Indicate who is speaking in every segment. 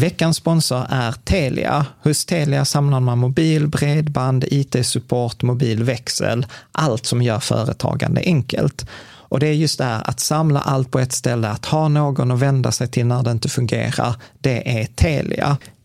Speaker 1: Veckans sponsor är Telia. Hos Telia samlar man mobil, bredband, IT-support, mobilväxel, allt som gör företagande enkelt. Och det är just det här att samla allt på ett ställe, att ha någon att vända sig till när det inte fungerar, det är Telia.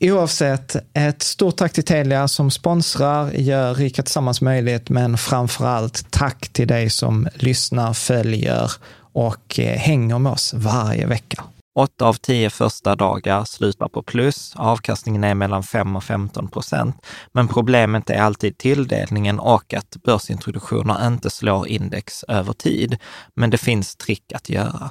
Speaker 1: Oavsett, ett stort tack till Telia som sponsrar, gör Rika Tillsammans möjligt, men framför allt tack till dig som lyssnar, följer och eh, hänger med oss varje vecka.
Speaker 2: Åtta av tio första dagar slutar på plus. Avkastningen är mellan 5 och 15 procent. Men problemet är alltid tilldelningen och att börsintroduktioner inte slår index över tid. Men det finns trick att göra.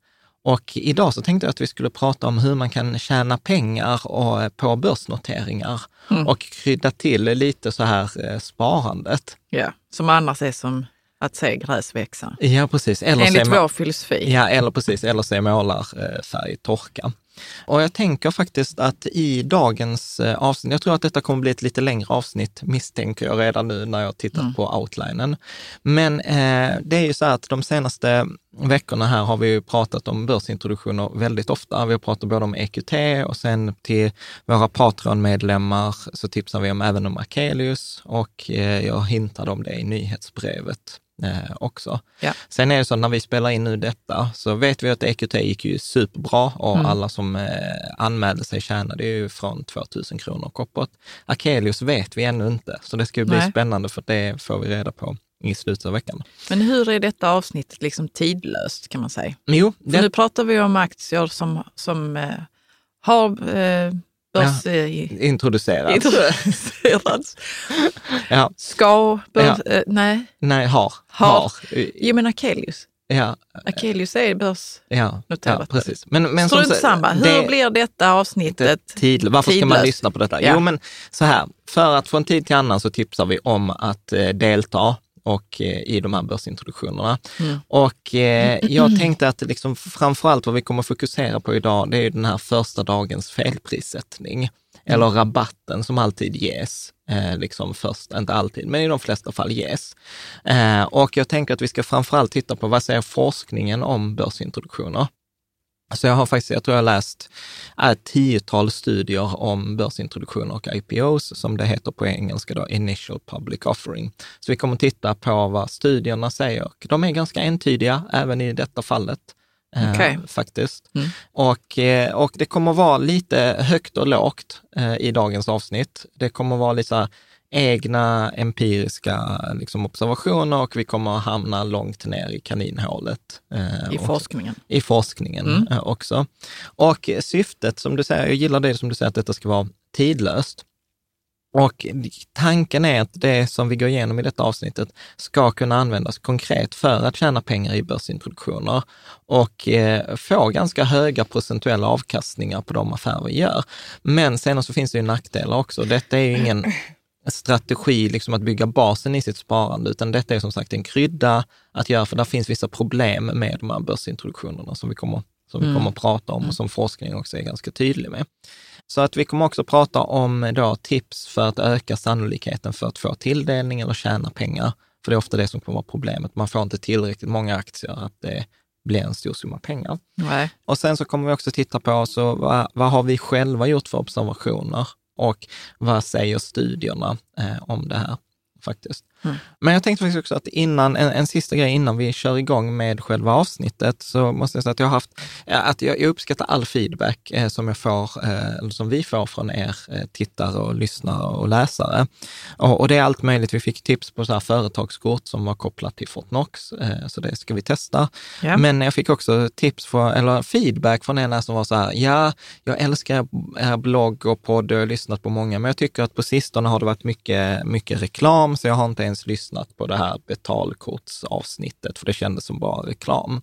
Speaker 2: och idag så tänkte jag att vi skulle prata om hur man kan tjäna pengar och, på börsnoteringar
Speaker 3: Mm.
Speaker 2: och krydda till lite så här eh, sparandet.
Speaker 3: Ja, som annars är som att se gräs växa.
Speaker 2: Ja, precis. Eller
Speaker 3: Enligt
Speaker 2: se,
Speaker 3: vår filosofi.
Speaker 2: ja, eller precis, eller se målarfärg torka. Och jag tänker faktiskt att i dagens eh, avsnitt, jag tror att detta kommer bli ett lite längre avsnitt, misstänker jag redan nu när jag tittar
Speaker 3: Mm.
Speaker 2: på outlinen. Men eh, det är ju så att de senaste veckorna här har vi ju pratat om börsintroduktioner väldigt ofta. Vi har pratat både om EQT och sen till våra Patreon-medlemmar så tipsar vi om även om Akelius och eh, jag hintade om det i nyhetsbrevet eh, också.
Speaker 3: Ja.
Speaker 2: Sen är det så att när vi spelar in nu detta så vet vi att EQT gick ju superbra och
Speaker 3: Mm.
Speaker 2: alla som eh, anmälde sig tjänade ju från 2000 kronor och uppåt. Akelius vet vi ännu inte, så det ska ju bli
Speaker 3: Nej.
Speaker 2: spännande för det får vi reda på i slutet av veckan.
Speaker 3: Men hur är detta avsnittet liksom tidlöst kan man säga?
Speaker 2: Jo,
Speaker 3: För
Speaker 2: det,
Speaker 3: nu pratar vi om aktier som, som eh, har eh, börs... eh,
Speaker 2: introducerat.
Speaker 3: introducerats.
Speaker 2: Ja,
Speaker 3: Ska börs... Eh, nej,
Speaker 2: nej, har.
Speaker 3: Har.
Speaker 2: har.
Speaker 3: Jo men Akelius.
Speaker 2: Ja,
Speaker 3: Akelius är börsnoterat.
Speaker 2: ja, ja precis. Men, men
Speaker 3: Strunt
Speaker 2: som-
Speaker 3: samma. Hur
Speaker 2: det-
Speaker 3: blir detta avsnittet?
Speaker 2: Tid, varför ska man
Speaker 3: tidlöst?
Speaker 2: lyssna på detta?
Speaker 3: Ja.
Speaker 2: Jo, men så här, för att från tid till annan så tipsar vi om att eh, delta och eh, i de här börsintroduktionerna.
Speaker 3: Mm.
Speaker 2: Och eh, jag tänkte att liksom framförallt vad vi kommer fokusera på idag, det är den här första dagens felprissättning. Eller rabatten som alltid ges, eh, liksom först, inte alltid, men i de flesta fall ges. Eh, och jag tänker att vi ska framförallt titta på vad säger forskningen om börsintroduktioner? Så jag har faktiskt, jag tror jag har läst ett tiotal studier om börsintroduktioner och IPOs, som det heter på engelska då, Initial Public Offering. Så vi kommer titta på vad studierna säger. De är ganska entydiga även i detta fallet. eh,
Speaker 3: Okej.
Speaker 2: Faktiskt.
Speaker 3: Mm.
Speaker 2: Och, eh, och det kommer vara lite högt och lågt eh, i dagens avsnitt. Det kommer vara lite så här, egna empiriska liksom, observationer och vi kommer att hamna långt ner i kaninhålet. eh,
Speaker 3: I
Speaker 2: och-
Speaker 3: forskningen.
Speaker 2: i forskningen
Speaker 3: Mm.
Speaker 2: eh, också. Och syftet, som du säger, jag gillar det som du säger, att detta ska vara tidlöst. Och tanken är att det som vi går igenom i detta avsnittet ska kunna användas konkret för att tjäna pengar i börsintroduktioner och eh, få ganska höga procentuella avkastningar på de affärer vi gör. Men sen så finns det ju nackdelar också. Detta är ju ingen strategi liksom att bygga basen i sitt sparande, utan detta är som sagt en krydda att göra, för där finns vissa problem med de här börsintroduktionerna som vi kommer, som vi
Speaker 3: Mm.
Speaker 2: kommer att prata om och som forskningen också är ganska tydlig med. Så att vi kommer också prata om då tips för att öka sannolikheten för att få tilldelning eller tjäna pengar. För det är ofta det som kommer vara problemet. Man får inte tillräckligt många aktier att det blir en stor summa pengar.
Speaker 3: Nej.
Speaker 2: Och sen så kommer vi också titta på så vad, vad har vi själva gjort för observationer och vad säger studierna eh, om det här faktiskt.
Speaker 3: Mm.
Speaker 2: Men jag tänkte faktiskt också att innan, en, en sista grej innan vi kör igång med själva avsnittet, så måste jag säga att jag har haft, att jag, jag uppskattar all feedback eh, som jag får, eh, eller som vi får från er eh, tittare och lyssnare och läsare. Och, och det är allt möjligt. Vi fick tips på så här företagskort som var kopplat till Fortnox, eh, så det ska vi testa.
Speaker 3: Ja.
Speaker 2: Men jag fick också tips på, eller feedback från en som var så här, ja, jag älskar er blogg och podd och jag har lyssnat på många, men jag tycker att på sistone har det varit mycket, mycket reklam, så jag har inte ens lyssnat på det här betalkortsavsnittet, för det kändes som bara reklam.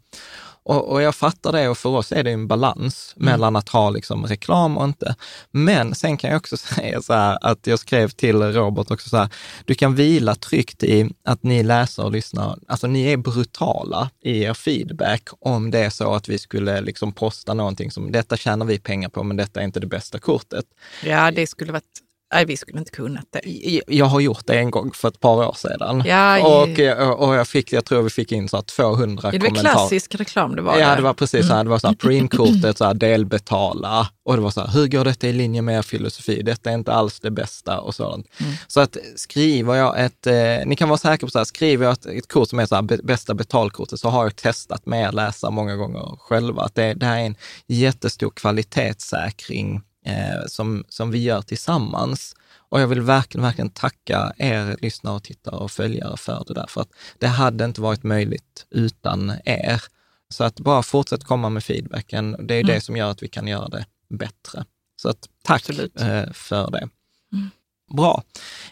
Speaker 2: Och, och jag fattar det och för oss är det en balans mellan att ha liksom reklam och inte. Men sen kan jag också säga så här att jag skrev till Robert också så här, du kan vila tryggt i att ni läser och lyssnar, alltså ni är brutala i er feedback om det är så att vi skulle liksom posta någonting som, detta tjänar vi pengar på, men detta är inte det bästa kortet.
Speaker 3: Ja, det skulle varit... Nej, vi skulle inte kunnat det.
Speaker 2: Jag har gjort det en gång för ett par år sedan.
Speaker 3: Ja,
Speaker 2: och, och jag fick, jag tror vi fick in så här 200
Speaker 3: det var
Speaker 2: kommentarer.
Speaker 3: klassisk reklam det var.
Speaker 2: Ja,
Speaker 3: där.
Speaker 2: det var precis så här. Det var så här, printkortet, så här, delbetala. Och det var så här, hur går detta i linje med er filosofi? Detta är inte alls det bästa och sådant. Så att skriver jag ett, eh, ni kan vara säkra på så här, skriver jag ett, ett kort som är så här, bästa betalkortet, så har jag testat med er läsare många gånger själva. Att det, det här är en jättestor kvalitetssäkring eh, som, som vi gör tillsammans. Och jag vill verkligen, verkligen tacka er lyssnare och tittare och följare för det där. För att det hade inte varit möjligt utan er. Så att bara fortsätt komma med feedbacken. Det är det som gör att vi kan göra det bättre. Så att tack
Speaker 3: Absolut.
Speaker 2: eh, för det. Bra.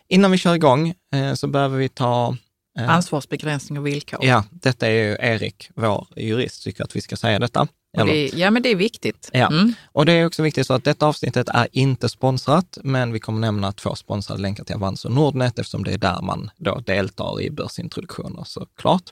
Speaker 2: Innan vi kör igång eh, så behöver vi ta... eh,
Speaker 3: Ansvarsbegränsning och villkor.
Speaker 2: Ja, detta är ju Erik, vår jurist, tycker att vi ska säga detta.
Speaker 3: Det, ja, men det är viktigt.
Speaker 2: Ja.
Speaker 3: Mm.
Speaker 2: Och det är också viktigt så att detta avsnittet är inte sponsrat, men vi kommer nämna två sponsrade länkar till Avans och Nordnet eftersom det är där man då deltar i börsintroduktioner såklart.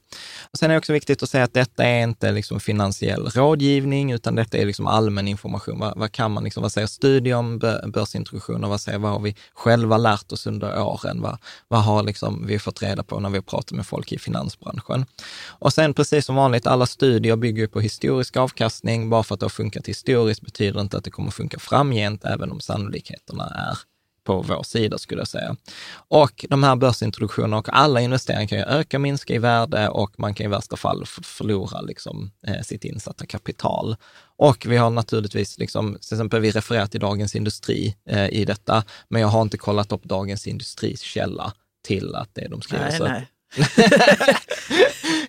Speaker 2: Och sen är det också viktigt att säga att detta är inte liksom finansiell rådgivning, utan detta är liksom allmän information. Vad, vad kan man liksom, vad säger studier om bö- börsintroduktioner? Vad säger, vad har vi själva lärt oss under åren? Vad, vad har liksom vi fått reda på när vi har pratat med folk i finansbranschen? Och sen precis som vanligt, alla studier bygger på historisk avkastning. Bara för att det har funkat historiskt betyder inte att det kommer funka framgent, även om sannolikheterna är på vår sida skulle jag säga. Och de här börsintroduktionerna och alla investeringar kan ju öka, minska i värde och man kan i värsta fall förlora liksom, eh, sitt insatta kapital. Och vi har naturligtvis, liksom, till exempel vi refererar till Dagens Industri eh, i detta, men jag har inte kollat upp Dagens Industris källa till att det de skriver.
Speaker 3: Nej, nej.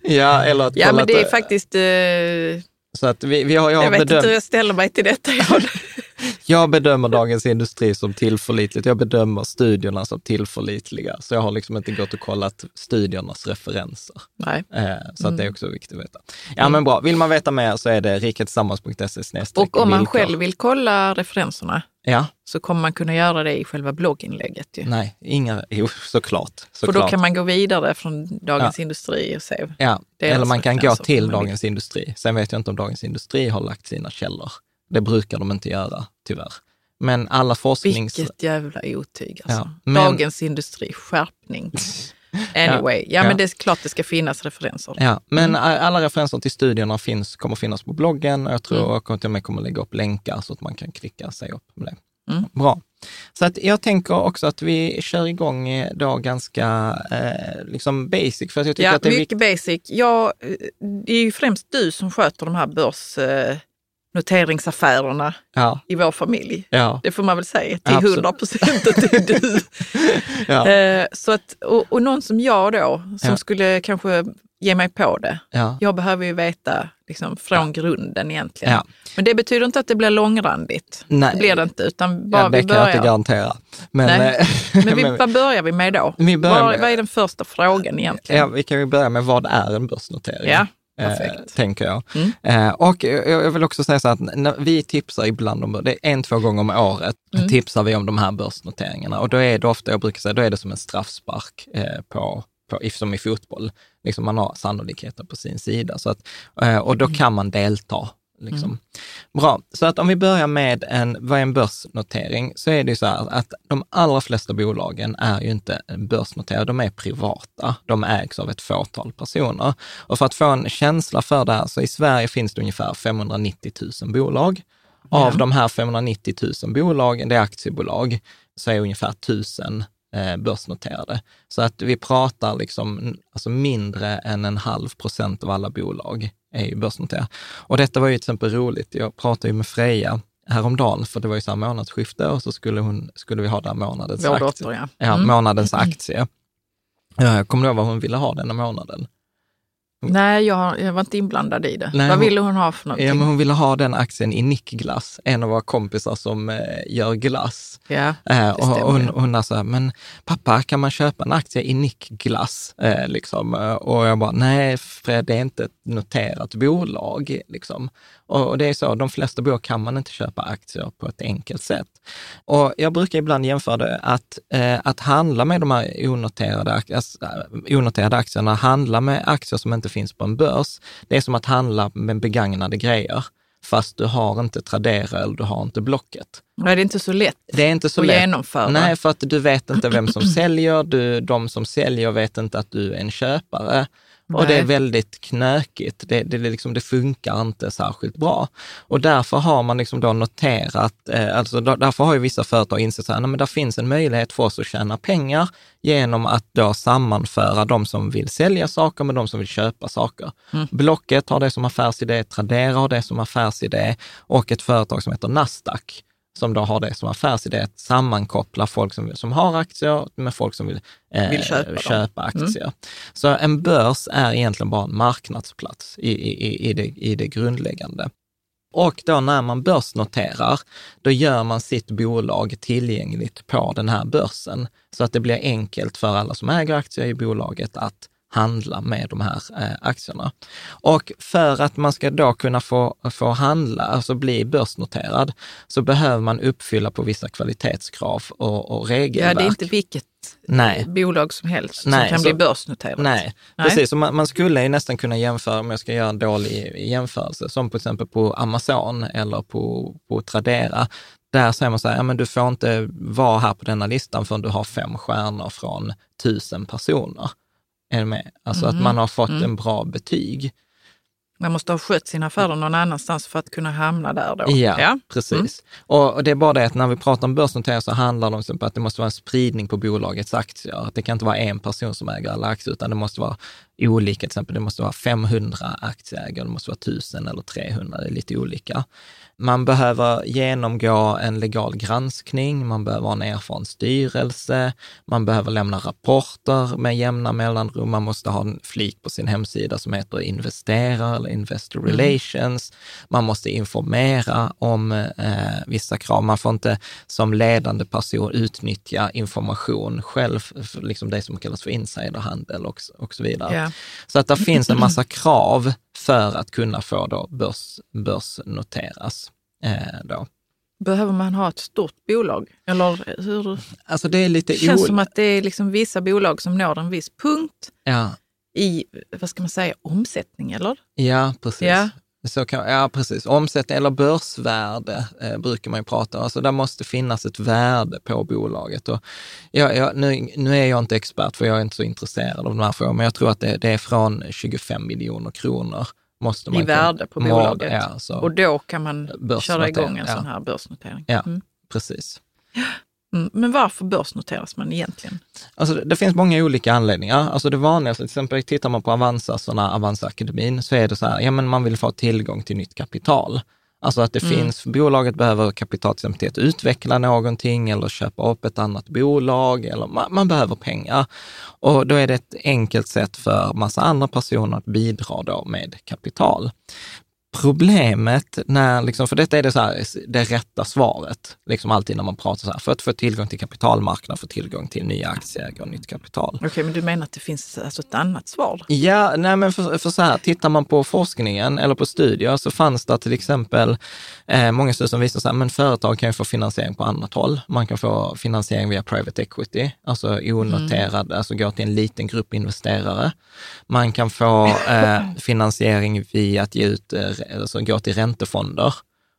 Speaker 2: Ja, eller att
Speaker 3: Ja, men det är
Speaker 2: att-
Speaker 3: faktiskt... Eh,
Speaker 2: Så att vi, vi har, jag har
Speaker 3: jag vet inte hur jag ställer mig till detta. Jag,
Speaker 2: bedömer Dagens Industri som tillförlitligt. Jag bedömer studierna som tillförlitliga. Så jag har liksom inte gått och kollat studiernas referenser.
Speaker 3: Nej.
Speaker 2: Eh, så att det är också viktigt att veta. Ja, men bra. Vill man veta mer så är det riketillsammans.se
Speaker 3: Och om man själv vill kolla referenserna
Speaker 2: Ja,
Speaker 3: så kommer man kunna göra det i själva blogginlägget. Ju.
Speaker 2: nej, inga, jo såklart.
Speaker 3: För
Speaker 2: såklart.
Speaker 3: då kan man gå vidare från Dagens Industri och se.
Speaker 2: Ja, eller man kan gå till. Dagens Industri. Sen vet jag inte om Dagens Industri har lagt sina källor. Det brukar de inte göra, tyvärr. Men alla forsknings...
Speaker 3: Vilket jävla otyg alltså.
Speaker 2: Ja, men-
Speaker 3: Dagens Industri, skärpning. Anyway, ja,
Speaker 2: Ja.
Speaker 3: men det är klart det ska finnas referenser.
Speaker 2: Ja, men
Speaker 3: Mm.
Speaker 2: alla referenser till studierna finns, kommer finnas på bloggen och jag tror
Speaker 3: Mm.
Speaker 2: jag kommer till och med kommer lägga upp länkar så att man kan klicka sig upp med det.
Speaker 3: Mm.
Speaker 2: Bra. Så att jag tänker också att vi kör igång eh, då ganska eh, liksom basic, för jag tycker
Speaker 3: Ja,
Speaker 2: att det är
Speaker 3: mycket basic. Ja, eh, det är ju främst du som sköter de här börsnoteringsaffärerna
Speaker 2: Ja,
Speaker 3: i vår familj.
Speaker 2: ja,
Speaker 3: Det får man väl säga till. 100 procent att det är du.
Speaker 2: ja,
Speaker 3: Eh, så att, och, och någon som jag då, som skulle kanske ge mig på det.
Speaker 2: ja.
Speaker 3: Jag behöver ju veta liksom, från grunden egentligen. Men det betyder inte att det blir långrandigt.
Speaker 2: Nej.
Speaker 3: Det blir det inte, utan bara
Speaker 2: ja det
Speaker 3: vi
Speaker 2: kan jag inte
Speaker 3: börjar.
Speaker 2: garantera. Men,
Speaker 3: Nej.
Speaker 2: eh,
Speaker 3: Men vi, vad börjar vi med då?
Speaker 2: Vi börjar
Speaker 3: vad,
Speaker 2: med-
Speaker 3: vad är den första frågan egentligen?
Speaker 2: Ja, vi kan ju börja med vad är en börsnotering? Eh,
Speaker 3: perfekt.
Speaker 2: tänker jag.
Speaker 3: Mm.
Speaker 2: Eh, och jag vill också säga så att när vi tipsar ibland om, det är en, två gånger om året,
Speaker 3: Mm.
Speaker 2: tipsar vi om de här börsnoteringarna. Och då är det ofta, jag brukar säga, då är det som en straffspark eh, på, på, som i fotboll. Liksom man har sannolikheten på sin sida. Så att, och
Speaker 3: Mm.
Speaker 2: då kan man delta. Liksom. Bra, så att om vi börjar med en, vad är en börsnotering, så är det ju så här att de allra flesta bolagen är ju inte börsnoterade, de är privata. De ägs av ett fåtal personer. Och för att få en känsla för det här, så i Sverige finns det ungefär 590 000 bolag. Av
Speaker 3: Ja.
Speaker 2: de här 590 000 bolagen, det är aktiebolag, så är ungefär 1000 eh, börsnoterade. Så att vi pratar liksom, alltså mindre än en halv procent av alla bolag är ju börsnoterade. Och detta var ju till exempel roligt. Jag pratade ju med Freja häromdagen, för det var ju så här månadsskifte och så skulle, hon, skulle vi ha där månadens
Speaker 3: Vår
Speaker 2: aktie.
Speaker 3: dotter, ja.
Speaker 2: Ja,
Speaker 3: Mm.
Speaker 2: månadens aktie. Ja, Jag kommer ihåg vad hon ville ha denna månaden.
Speaker 3: Nej, jag, jag var inte inblandad i det.
Speaker 2: Nej,
Speaker 3: vad ville hon ha för någonting?
Speaker 2: Ja, men hon ville ha den aktien i Nickglass, en av våra kompisar som eh, gör glass.
Speaker 3: Ja,
Speaker 2: Eh, och hon, hon här, men pappa, kan man köpa en aktie i Nickglass? Eh, liksom. Eh, Och jag bara, nej Fred, det är inte ett noterat bolag. Liksom. Och, det är så, de flesta bolag kan man inte köpa aktier på ett enkelt sätt. Och jag brukar ibland jämföra det att, eh, att handla med de här onoterade, alltså, onoterade aktierna, handla med aktier som inte finns på en börs, det är som att handla med begagnade grejer, fast du har inte Tradera eller du har inte Blocket.
Speaker 3: Nej, det är inte så lätt
Speaker 2: Det är inte så
Speaker 3: att
Speaker 2: lätt.
Speaker 3: genomföra.
Speaker 2: Nej, för att du vet inte vem som säljer. Du, de som säljer vet inte att du är en köpare. Och det är
Speaker 3: Nej.
Speaker 2: väldigt knökigt. Det, det, liksom, det funkar inte särskilt bra. Och därför har man liksom då noterat, eh, alltså därför har ju vissa företag insett att det finns en möjlighet för oss att tjäna pengar genom att då sammanföra de som vill sälja saker med de som vill köpa saker.
Speaker 3: Mm.
Speaker 2: Blocket har det som affärsidé, Tradera har det som affärsidé och ett företag som heter Nasdaq som då har det som affärsidé att sammankoppla folk som, som har aktier med folk som vill, eh,
Speaker 3: Vill köpa
Speaker 2: köpa aktier. Så en börs är egentligen bara en marknadsplats i, i, i, i, det, i det grundläggande. Och då när man börsnoterar, då gör man sitt bolag tillgängligt på den här börsen så att det blir enkelt för alla som äger aktier i bolaget att handla med de här eh, aktierna. Och för att man ska då kunna få, få handla, alltså bli börsnoterad, så behöver man uppfylla på vissa kvalitetskrav och, och regelverk.
Speaker 3: Ja, det är inte vilket
Speaker 2: Nej.
Speaker 3: bolag som helst
Speaker 2: Nej,
Speaker 3: som kan
Speaker 2: så-
Speaker 3: bli börsnoterat.
Speaker 2: Nej,
Speaker 3: Nej.
Speaker 2: precis. Man, man skulle ju nästan kunna jämföra, om jag ska göra en dålig jämförelse, som till exempel på Amazon eller på, på Tradera. Där säger man så här, ja, men du får inte vara här på denna listan förrän du har fem stjärnor från tusen personer. Är du med? Alltså
Speaker 3: Mhm.
Speaker 2: att man har fått
Speaker 3: Mm.
Speaker 2: en bra betyg.
Speaker 3: Man måste ha skött sina affärer någon annanstans för att kunna hamna där då.
Speaker 2: Ja, precis.
Speaker 3: Mm.
Speaker 2: Och, det är bara det att när vi pratar om börsnotering så handlar det om att det måste vara en spridning på bolagets aktier. Det kan inte vara en person som äger alla aktier, utan det måste vara olika. Till exempel, det måste vara 500 aktieägare, det måste vara 1000 eller 300, det är lite olika. Man behöver genomgå en legal granskning, man behöver ha en erfaren styrelse, man behöver lämna rapporter med jämna mellanrum, man måste ha en flik på sin hemsida som heter investerare gäller investor relations. Man måste informera om eh, vissa krav. Man får inte som ledande person utnyttja information själv, liksom det som kallas för insiderhandel och, och så vidare.
Speaker 3: Ja.
Speaker 2: Så att det finns en massa krav för att kunna få då börs, börsnoteras. Eh, då.
Speaker 3: Behöver man ha ett stort bolag? Eller hur?
Speaker 2: Alltså det är lite
Speaker 3: Det känns som att det är liksom vissa bolag som når en viss punkt
Speaker 2: Ja,
Speaker 3: i, vad ska man säga, omsättning, eller?
Speaker 2: ja precis.
Speaker 3: Ja.
Speaker 2: Så kan, ja, precis. Omsättning eller börsvärde eh, brukar man ju prata om. Alltså där måste finnas ett värde på bolaget. Och ja, ja, nu, nu är jag inte expert, för jag är inte så intresserad av de här frågorna, men jag tror att det, det är från 25 miljoner kronor. Måste man
Speaker 3: I värde på bolaget.
Speaker 2: Ja,
Speaker 3: Och då kan man köra igång en
Speaker 2: ja.
Speaker 3: sån här börsnotering.
Speaker 2: Ja.
Speaker 3: Mm.
Speaker 2: precis.
Speaker 3: Mm. Men varför börsnoteras man egentligen?
Speaker 2: Alltså, det finns många olika anledningar. Alltså det vanligaste, till exempel tittar man på Avanza, såna Avanza-akademin, så är det så här, ja men man vill få tillgång till nytt kapital. Alltså att det finns, bolaget behöver kapital till exempel till att utveckla någonting eller köpa upp ett annat bolag eller man, man behöver pengar. Och då är det ett enkelt sätt för massa andra personer att bidra då med kapital. Problemet när, liksom, för detta är det, så här, det rätta svaret, liksom alltid när man pratar så här, för att få tillgång till kapitalmarknad, få tillgång till nya aktieägare och nytt kapital.
Speaker 3: Okej, men du menar att det finns alltså ett annat svar?
Speaker 2: Ja, nej men för, för så här, tittar man på forskningen eller på studier så fanns det till exempel eh, många studier som visar så här, men företag kan ju få finansiering på annat håll. Man kan få finansiering via private equity, alltså onoterad, alltså gå till en liten grupp investerare. Man kan få eh, finansiering via att ge ut, eh, alltså gå till räntefonder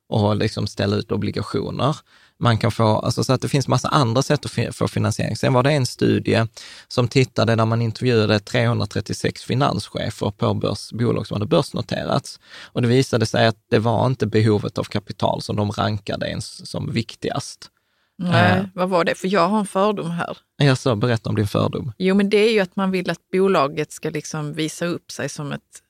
Speaker 2: och liksom ställa ut obligationer. Man kan få, alltså så att det finns massa andra sätt att få finansiering. Sen var det en studie som tittade där man intervjuade 336 finanschefer på börs, bolag som hade börsnoterats. Och det visade sig att det var inte behovet av kapital som de rankade ens som viktigast.
Speaker 3: Nej,
Speaker 2: Eh.
Speaker 3: vad var det? För jag har en fördom här.
Speaker 2: Jag så berätta om din fördom.
Speaker 3: Jo, men det är ju att man vill att bolaget ska liksom visa upp sig som ett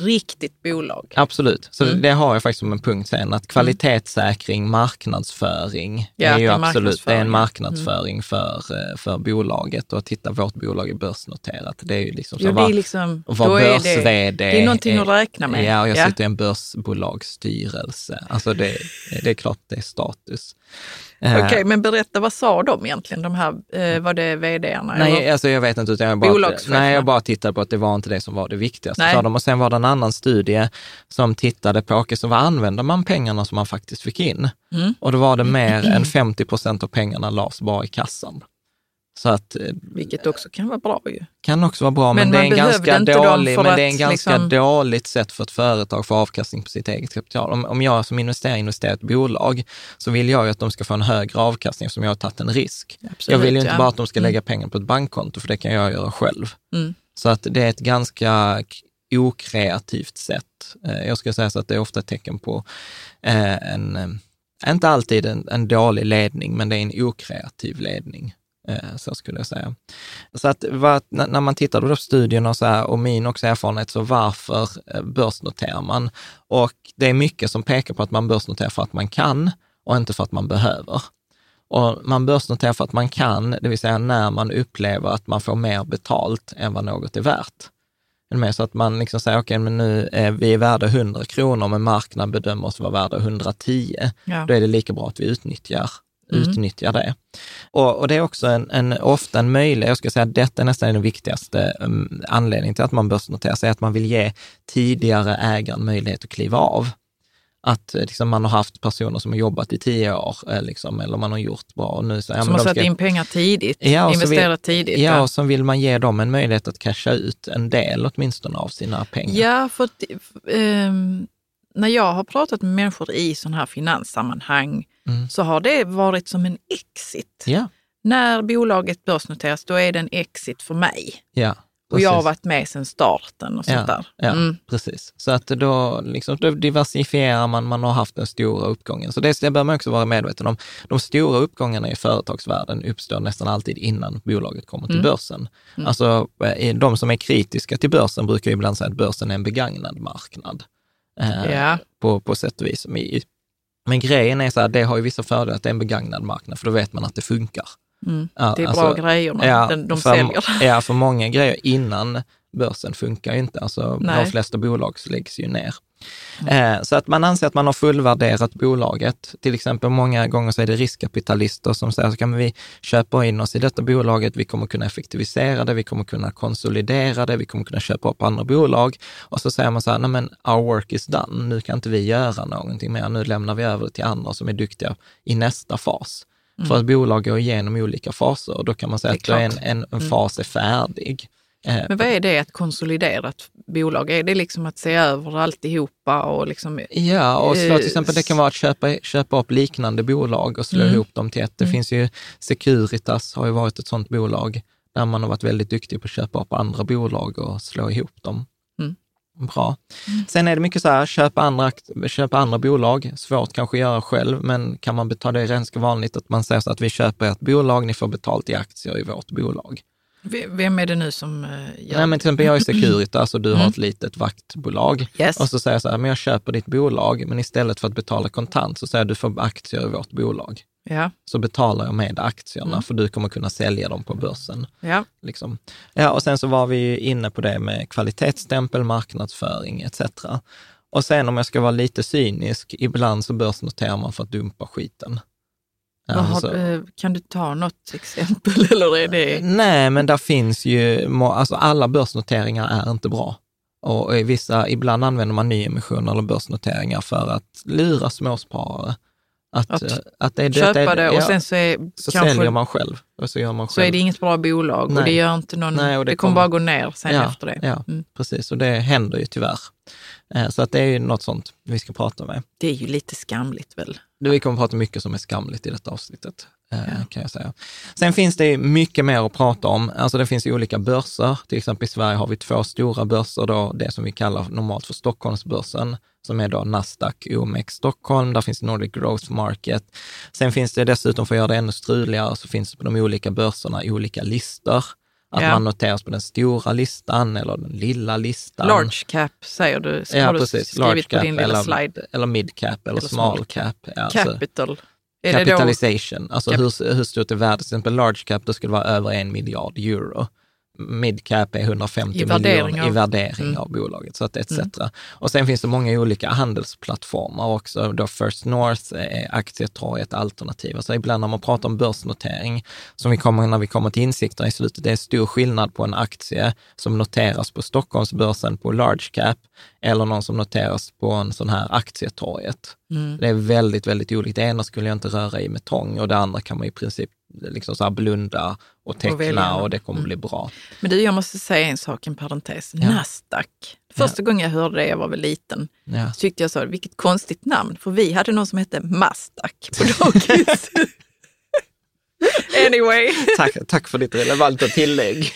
Speaker 3: riktigt bolag.
Speaker 2: Absolut, så
Speaker 3: Mm.
Speaker 2: det har jag faktiskt som en punkt sen, att kvalitetssäkring, marknadsföring,
Speaker 3: Ja,
Speaker 2: är ju
Speaker 3: det är
Speaker 2: absolut, det är en
Speaker 3: marknadsföring.
Speaker 2: marknadsföring för, eh, för bolaget. Och titta, vårt bolag är börsnoterat. Det är ju liksom så,
Speaker 3: Jo, är liksom,
Speaker 2: vara
Speaker 3: då är det, det är någonting att räkna med.
Speaker 2: Ja, och jag
Speaker 3: Ja.
Speaker 2: sitter i en börsbolagsstyrelse. Alltså det, det är klart det är status. Eh,
Speaker 3: Okej, men berätta, vad sa de egentligen? De här, eh, var det vd-arna?
Speaker 2: Nej,
Speaker 3: eller?
Speaker 2: alltså jag vet inte. Utan jag, bara, nej, jag bara tittade på att det var inte det som var det viktigaste.
Speaker 3: Nej.
Speaker 2: Sa de. Och sen var det en annan studie som tittade på, okej, så vad använder man pengarna som man faktiskt fick in?
Speaker 3: Mm.
Speaker 2: Och då var det mer än 50 procent av pengarna lades bara i kassan. Så att eh,
Speaker 3: Vilket också kan vara bra ju.
Speaker 2: kan också vara bra, men,
Speaker 3: Men
Speaker 2: det är en ganska, dålig, men det är en ganska
Speaker 3: liksom-
Speaker 2: dåligt sätt för ett företag att få avkastning på sitt eget kapital. Om, om jag som investerare investerar i ett bolag så vill jag ju att de ska få en högre avkastning eftersom jag har tagit en risk.
Speaker 3: Absolut,
Speaker 2: jag vill ju inte
Speaker 3: ja.
Speaker 2: bara att de ska
Speaker 3: Mm.
Speaker 2: lägga pengar på ett bankkonto, för det kan jag göra själv.
Speaker 3: Mm.
Speaker 2: Så att det är ett ganska okreativt sätt. Eh, Jag skulle säga så att det är ofta ett tecken på eh, en, inte alltid en, en dålig ledning, men det är en okreativ ledning. Eh, Så skulle jag säga. Så att vad, när man tittar på studierna och, så här, och min också erfarenhet, så varför eh, börsnoterar man? Och det är mycket som pekar på att man börsnoterar för att man kan och inte för att man behöver. Och man börsnoterar för att man kan, det vill säga när man upplever att man får mer betalt än vad något är värt. Med? Så att man liksom säger, okej, men nu är vi är värda 100 kronor, men marknaden bedömer oss vara värda 110.
Speaker 3: Ja.
Speaker 2: Då är det lika bra att vi utnyttjar,
Speaker 3: Mm.
Speaker 2: utnyttjar det. Och, och det är också en, en, ofta en möjlighet, jag ska säga att detta är nästan den viktigaste um, anledningen till att man börsnoterar sig, att man vill ge tidigare ägaren möjlighet att kliva av. Att eh, liksom, man har haft personer som har jobbat i tio år, eh, liksom, eller man har gjort bra. Och nu så, ja,
Speaker 3: Som har satt
Speaker 2: ska-
Speaker 3: in pengar tidigt,
Speaker 2: Ja, så vill-
Speaker 3: investerat tidigt.
Speaker 2: Ja, och så vill man ge dem en möjlighet att casha ut en del åtminstone av sina pengar.
Speaker 3: Ja, för att, ehm, när jag har pratat med människor i sådana här finanssammanhang
Speaker 2: Mm.
Speaker 3: så har det varit som en exit.
Speaker 2: Ja,
Speaker 3: När bolaget börsnoteras, då är det en exit för mig.
Speaker 2: ja.
Speaker 3: Och jag har varit med sedan starten och sånt
Speaker 2: Ja,
Speaker 3: där.
Speaker 2: ja
Speaker 3: Mm.
Speaker 2: precis. Så att då, liksom, då diversifierar man, man har haft den stora uppgången. Så det, det bör man också vara medveten om. De stora uppgångarna i företagsvärlden uppstår nästan alltid innan bolaget kommer till
Speaker 3: Mm.
Speaker 2: börsen. Alltså, eh, de som är kritiska till börsen brukar ibland säga att börsen är en begagnad marknad. Eh,
Speaker 3: Ja.
Speaker 2: på, på sätt och vis. Men grejen är så här, det har ju vissa fördelar att det är en begagnad marknad, för då vet man att det funkar.
Speaker 3: Mm. Det är
Speaker 2: alltså,
Speaker 3: bra grejer, man.
Speaker 2: Ja,
Speaker 3: de
Speaker 2: för,
Speaker 3: säljer.
Speaker 2: Ja, för många grejer innan börsen funkar ju inte. Alltså
Speaker 3: Nej.
Speaker 2: de flesta bolag läggs ju ner. Eh, så att man anser att man har fullvärderat bolaget. Till exempel många gånger så är det riskkapitalister som säger, så kan vi köpa in oss i detta bolaget, vi kommer kunna effektivisera det, vi kommer kunna konsolidera det, vi kommer kunna köpa upp andra bolag. Och så säger man så här, nej men our work is done, nu kan inte vi göra någonting mer, nu lämnar vi över det till andra som är duktiga i nästa fas. För att bolag går igenom olika faser. Och då kan man säga att en, en, en fas är färdig. Eh,
Speaker 3: Men vad är det att konsolidera ett bolag? Är det liksom att se över alltihopa och liksom...
Speaker 2: Ja, och slå,
Speaker 3: Eh,
Speaker 2: till exempel det kan vara att köpa, köpa upp liknande bolag och slå
Speaker 3: Mm.
Speaker 2: ihop dem till ett. Det finns ju Securitas har ju varit ett sådant bolag där man har varit väldigt duktig på att köpa upp andra bolag och slå ihop dem.
Speaker 3: Mm.
Speaker 2: Bra. Sen är det mycket så här, köpa andra, köpa andra bolag, svårt kanske att göra själv, men kan man betala det är ganska vanligt att man säger så att vi köper ett bolag, ni får betalt i aktier i vårt bolag.
Speaker 3: Vem är det nu som eh, gör
Speaker 2: Nej, men till exempel jag är Securitas och du har
Speaker 3: Mm.
Speaker 2: ett litet vaktbolag.
Speaker 3: Yes.
Speaker 2: Och så säger jag så här, men jag köper ditt bolag, men istället för att betala kontant så säger jag du får aktier i vårt bolag.
Speaker 3: Ja,
Speaker 2: Så betalar jag med aktierna,
Speaker 3: Mm.
Speaker 2: för du kommer kunna sälja dem på börsen.
Speaker 3: ja.
Speaker 2: Liksom. Ja, och sen så var vi inne på det med kvalitetsstämpel, marknadsföring etc. Och sen om jag ska vara lite cynisk, ibland så börsnoterar man för att dumpa skiten.
Speaker 3: Vad har,
Speaker 2: Alltså-
Speaker 3: eh, kan du ta något exempel? Eller är det...
Speaker 2: Nej, men där finns ju, alltså alla börsnoteringar är inte bra. Och i vissa, ibland använder man nyemissioner eller börsnoteringar för att lura småsparare. Att,
Speaker 3: Att
Speaker 2: eh, att det,
Speaker 3: Köpa det och
Speaker 2: ja,
Speaker 3: sen så, är,
Speaker 2: så
Speaker 3: kanske,
Speaker 2: säljer man själv. Och så gör man
Speaker 3: så
Speaker 2: själv.
Speaker 3: är det inget bra bolag och
Speaker 2: Nej.
Speaker 3: det gör inte någon...
Speaker 2: Nej, och
Speaker 3: det,
Speaker 2: det
Speaker 3: kommer
Speaker 2: kommer-
Speaker 3: bara gå ner sen
Speaker 2: Ja,
Speaker 3: efter det.
Speaker 2: ja.
Speaker 3: Mm.
Speaker 2: Precis, och det händer ju tyvärr. Eh, Så att det är ju något sånt vi ska prata med.
Speaker 3: Det är ju lite skamligt väl?
Speaker 2: Vi kommer att prata mycket som är skamligt i detta avsnittet, eh, kan jag säga. Sen finns det mycket mer att prata om. Alltså det finns olika börser. Till exempel i Sverige har vi två stora börser, då, det som vi kallar normalt för Stockholmsbörsen, som är då Nasdaq OMX Stockholm. Där finns Nordic Growth Market. Sen finns det dessutom, för att göra det ännu struligare, så finns det på de olika börserna olika listor. Att
Speaker 3: Ja.
Speaker 2: man noteras på den stora listan eller den lilla listan.
Speaker 3: Large cap säger du,
Speaker 2: Ja,
Speaker 3: har du
Speaker 2: precis.
Speaker 3: skrivit
Speaker 2: Large
Speaker 3: på
Speaker 2: cap
Speaker 3: din lilla
Speaker 2: eller,
Speaker 3: slide.
Speaker 2: eller mid cap eller,
Speaker 3: Eller
Speaker 2: small
Speaker 3: small
Speaker 2: cap. Alltså,
Speaker 3: Capital. Är då,
Speaker 2: capitalization, alltså
Speaker 3: Cap-
Speaker 2: hur, hur stort är värdet? Till exempel large cap, då skulle det vara över en miljard euro. Mid cap är 150
Speaker 3: I värdering
Speaker 2: miljoner i värdering
Speaker 3: Mm.
Speaker 2: av bolaget, så att etc. Och sen finns det många olika handelsplattformar också. Då First North är aktietorg ett alternativ. Så ibland när man pratar om börsnotering, som vi kommer när vi kommer till insikter i slutet, det är stor skillnad på en aktie som noteras på Stockholmsbörsen på large cap eller någon som noteras på en sån här aktietorget.
Speaker 3: Mm.
Speaker 2: Det är väldigt, väldigt olika. Det ena skulle jag inte röra i med tång och det andra kan man i princip liksom så blunda och teckna
Speaker 3: välja.
Speaker 2: och, det kommer
Speaker 3: Mm.
Speaker 2: bli bra.
Speaker 3: Men du, jag måste säga en sak, en parentes.
Speaker 2: Ja.
Speaker 3: Nasdaq. Första gången jag hörde det, jag var väl liten,
Speaker 2: Ja.
Speaker 3: så tyckte jag så, vilket konstigt namn. För vi hade någon som hette Mastak på dagis. anyway,
Speaker 2: Tack, tack för ditt relevanta tillägg.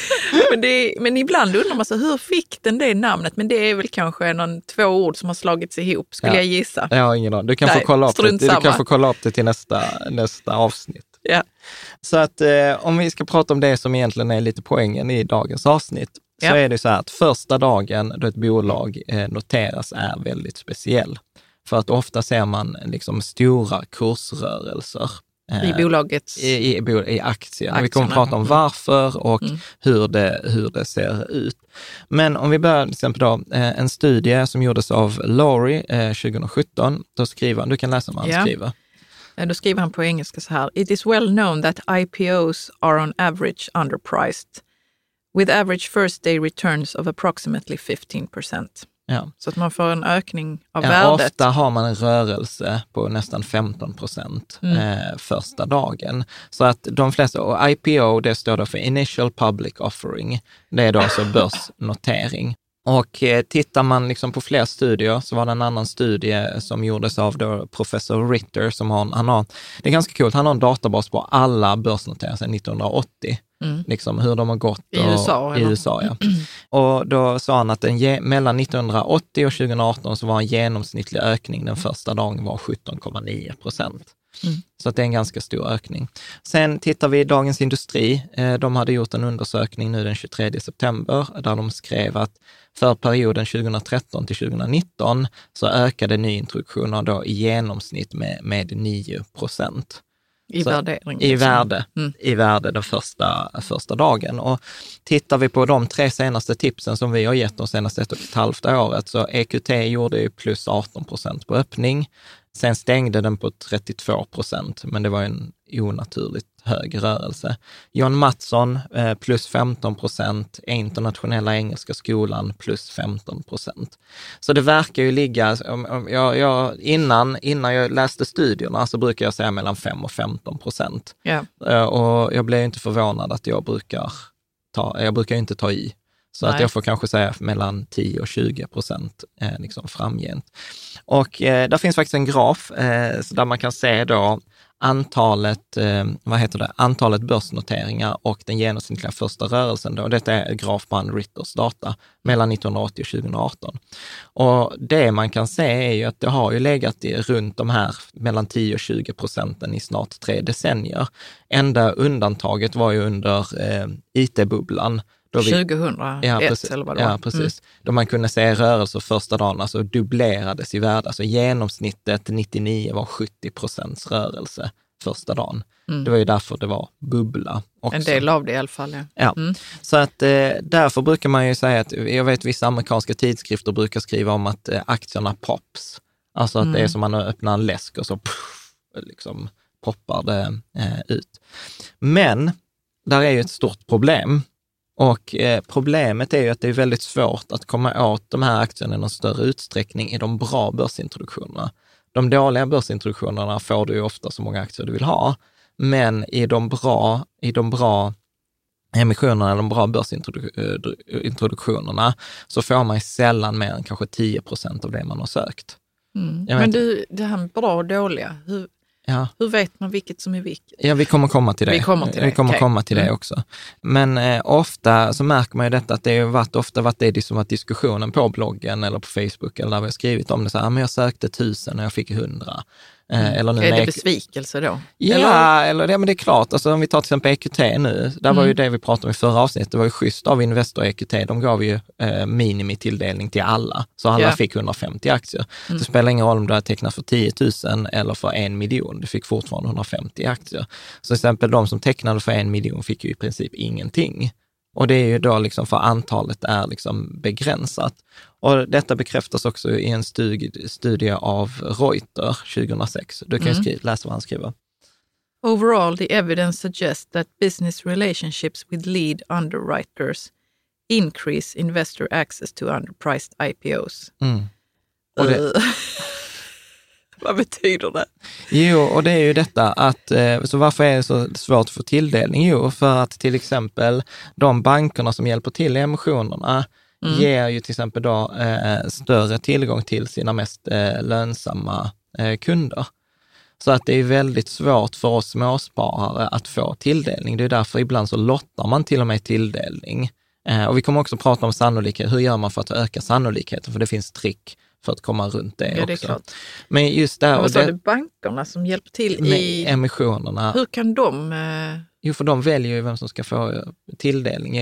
Speaker 3: men, det, men ibland undrar man så, hur fick den det namnet? Men det är väl kanske någon, två ord som har slagits ihop, skulle
Speaker 2: Ja.
Speaker 3: jag gissa.
Speaker 2: Jag har ingen aning. Du kan,
Speaker 3: Nej,
Speaker 2: få kolla upp det. du kan få kolla upp det till nästa, nästa avsnitt.
Speaker 3: Ja.
Speaker 2: Så att eh, om vi ska prata om det som egentligen är lite poängen i dagens avsnitt, så
Speaker 3: Ja.
Speaker 2: är det så här att första dagen då ett bolag eh, noteras är väldigt speciell. För att ofta ser man liksom stora kursrörelser. Eh,
Speaker 3: I bolagets...
Speaker 2: i, i, i aktien. Vi kommer att
Speaker 3: Aktierna.
Speaker 2: prata om varför och
Speaker 3: Mm.
Speaker 2: hur, det, hur det ser ut. Men om vi börjar till exempel då, eh, en studie som gjordes av Laurie eh, 2017, då skriver han, du kan läsa vad han
Speaker 3: Ja.
Speaker 2: skriver.
Speaker 3: Eh, Då skriver han på engelska så här. It is well known that IPOs are on average underpriced with average first day returns of approximately 15 percent.
Speaker 2: Ja.
Speaker 3: Så att man får en ökning av
Speaker 2: Ja,
Speaker 3: värdet.
Speaker 2: ofta har man en rörelse på nästan 15 procent
Speaker 3: Mm.
Speaker 2: eh, första dagen. Så att de flesta, och IPO det står då för Initial Public Offering, det är då alltså börsnotering. Och eh, tittar man liksom på fler studier så var det en annan studie som gjordes av professor Ritter som har, han har, det är ganska coolt, han har en databas på alla börsnoteringar sedan 1980.
Speaker 3: Mm.
Speaker 2: Liksom hur de har gått.
Speaker 3: I
Speaker 2: och,
Speaker 3: USA,
Speaker 2: I? USA, ja. Och då sa han att en, mellan 1980 och 2018 så var en genomsnittlig ökning den första dagen var 17,9 procent.
Speaker 3: Mm.
Speaker 2: Så att det är en ganska stor ökning. Sen tittar vi i Dagens Industri. Eh, De hade gjort en undersökning nu den 23 september där de skrev att för perioden 2013 till 2019 så ökade nyintroduktioner då i genomsnitt med, med 9 procent.
Speaker 3: I värdering.
Speaker 2: I
Speaker 3: liksom.
Speaker 2: värde,
Speaker 3: Mm.
Speaker 2: i värde den första, första dagen. Och tittar vi på de tre senaste tipsen som vi har gett de senaste ett och ett halvt året, så EQT gjorde ju plus 18 procent på öppning. Sen stängde den på 32 procent, men det var en onaturligt hög rörelse. John Mattsson eh, plus 15 procent, Internationella Engelska Skolan plus 15 procent. Så det verkar ju ligga, om, om jag, jag, innan, innan jag läste studierna så brukar jag säga mellan 5 och 15 procent. Eh, Och jag blir inte förvånad att jag brukar ta, jag brukar inte ta i. Så att
Speaker 3: Nej.
Speaker 2: jag får kanske säga mellan 10 och 20 procent eh, liksom framgent. Och eh, där finns faktiskt en graf eh, där man kan se då antalet, eh, vad heter det, antalet börsnoteringar och den genomsnittliga första rörelsen. Då. Detta är grafband Ritters data mellan 1980 och 2018. Och det man kan se är ju att det har ju legat i, runt de här mellan 10 och 20 procenten i snart tre decennier. Enda undantaget var ju under eh, IT-bubblan då vi-
Speaker 3: 2001
Speaker 2: Ja, precis.
Speaker 3: eller vad det var.
Speaker 2: Ja, precis. Då man kunde se rörelser första dagen, alltså dubblerades i värde. Alltså genomsnittet 99 var 70 procents rörelse första dagen. Det var ju därför det var bubbla också.
Speaker 3: Mm. En del av det i alla fall. Ja.
Speaker 2: Ja,
Speaker 3: Mm.
Speaker 2: så att eh, därför brukar man ju säga att, jag vet vissa amerikanska tidskrifter brukar skriva om att eh, aktierna pops. Alltså att det är som man öppnar en läsk och så puff, liksom poppar det eh, ut. Men där är ju ett stort problem. Och eh, problemet är ju att det är väldigt svårt att komma åt de här aktierna i någon större utsträckning i de bra börsintroduktionerna. De dåliga börsintroduktionerna får du ju ofta så många aktier du vill ha, men i de bra, i de bra emissionerna, de bra börsintroduktionerna, så får man sällan mer än kanske 10 procent av det man har sökt.
Speaker 3: Mm. Men du, det här med bra och dåliga, hur,
Speaker 2: Ja.
Speaker 3: hur vet man vilket som är vilket?
Speaker 2: Ja, vi kommer komma till det.
Speaker 3: Vi kommer till det,
Speaker 2: Vi kommer
Speaker 3: okej.
Speaker 2: komma till det
Speaker 3: Mm.
Speaker 2: också. Men eh, ofta så märker man ju detta att det har varit, ofta varit det som varit diskussionen på bloggen eller på Facebook eller där vi har skrivit om det. Så här, "Ah, men jag sökte tusen och jag fick hundra. Eh, eller nu
Speaker 3: Mm. Är det
Speaker 2: med-
Speaker 3: besvikelse då?
Speaker 2: Ja, eller, ja, men det är klart. Alltså, om vi tar till exempel EQT nu, där var ju det vi pratade om i förra avsnittet, det var ju schysst av Investor EQT, de gav ju eh, minimitilldelning till alla, så alla
Speaker 3: Ja.
Speaker 2: fick 150 aktier. Det spelar ingen roll om du hade tecknat för 10 000 eller för en miljon, du fick fortfarande 150 aktier. Så till exempel de som tecknade för en miljon fick ju i princip ingenting. Och det är ju då liksom för antalet är liksom begränsat. Och detta bekräftas också i en studie, studie av Reuter 2006. Du kan skri- läsa vad han skriver.
Speaker 3: Overall, the evidence suggests that business relationships with lead underwriters increase investor access to underpriced IPOs.
Speaker 2: Mm. Och det,
Speaker 3: Eh. Vad betyder det?
Speaker 2: jo, och det är ju detta att, eh, så varför är det så svårt att få tilldelning? Jo, för att till exempel de bankerna som hjälper till i emissionerna ger ju till exempel då eh, större tillgång till sina mest eh, lönsamma eh, kunder. Så att det är väldigt svårt för oss småsparare att få tilldelning. Det är därför ibland så lottar man till och med tilldelning. Eh, och vi kommer också prata om sannolikhet. Hur gör man för att öka sannolikheten? För det finns trick för att komma runt det
Speaker 3: Ja, det är
Speaker 2: också.
Speaker 3: klart.
Speaker 2: Men just där, och det,
Speaker 3: du, bankerna som hjälper till i...
Speaker 2: emissionerna,
Speaker 3: Hur kan de... eh,
Speaker 2: jo för de väljer ju vem som ska få eh, tilldelning.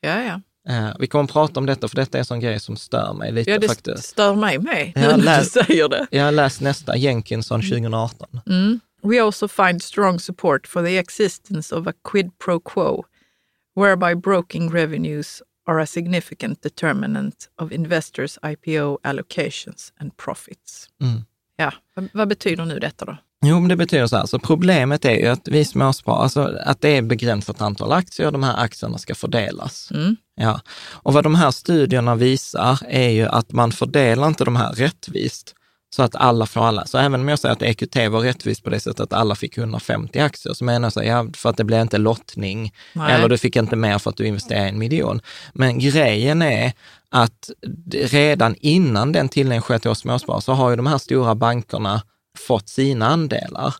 Speaker 3: Ja, ja.
Speaker 2: Eh, vi kommer att prata om detta, för detta är en sån grej som stör mig lite
Speaker 3: ja det
Speaker 2: faktiskt.
Speaker 3: stör mig med
Speaker 2: Ja,
Speaker 3: nu när
Speaker 2: läs-
Speaker 3: du säger det.
Speaker 2: Jag har läst nästa, Jenkinson 2018.
Speaker 3: Mm. We also find strong support for the existence of a quid pro quo, whereby broking revenues are a significant determinant of investors' IPO allocations and profits.
Speaker 2: Mm.
Speaker 3: Ja, vad, vad betyder nu detta då?
Speaker 2: Jo, men det betyder så här, så problemet är ju att vi småsparare, alltså att det är begränsat antal aktier och de här aktierna ska fördelas.
Speaker 3: Mm.
Speaker 2: Ja. Och vad de här studierna visar är ju att man fördelar inte de här rättvist så att alla får alla. Så även om jag säger att EQT var rättvist på det sättet att alla fick 150 aktier, så menar jag så här, ja, för att det blir inte lottning
Speaker 3: Nej.
Speaker 2: eller du fick inte mer för att du investerade en miljon. Men grejen är att redan innan den tilldelningen sker till oss småsparare så har ju de här stora bankerna fått sina andelar.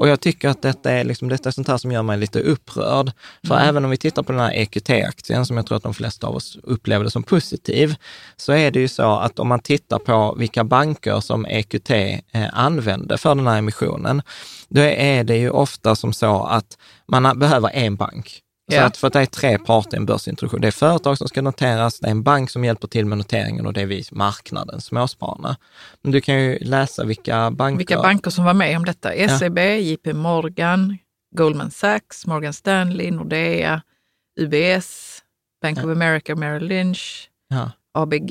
Speaker 2: Och jag tycker att detta är, liksom, detta är sånt här som gör mig lite upprörd. För även om vi tittar på den här EQT-aktien, som jag tror att de flesta av oss upplever det som positiv, så är det ju så att om man tittar på vilka banker som EQT eh, använde för den här emissionen, då är det ju ofta som så att man behöver en bank. Så
Speaker 3: Ja.
Speaker 2: att för att det är tre parter i en börsintroduktion. Det är företag som ska noteras, det är en bank som hjälper till med noteringen och det är vi, marknaden, småspararna. Men du kan ju läsa vilka banker...
Speaker 3: Vilka banker som var med om detta? SEB, JP Morgan, Goldman Sachs, Morgan Stanley, Nordea, UBS, Bank of America, Merrill Lynch,
Speaker 2: Ja,
Speaker 3: ABG,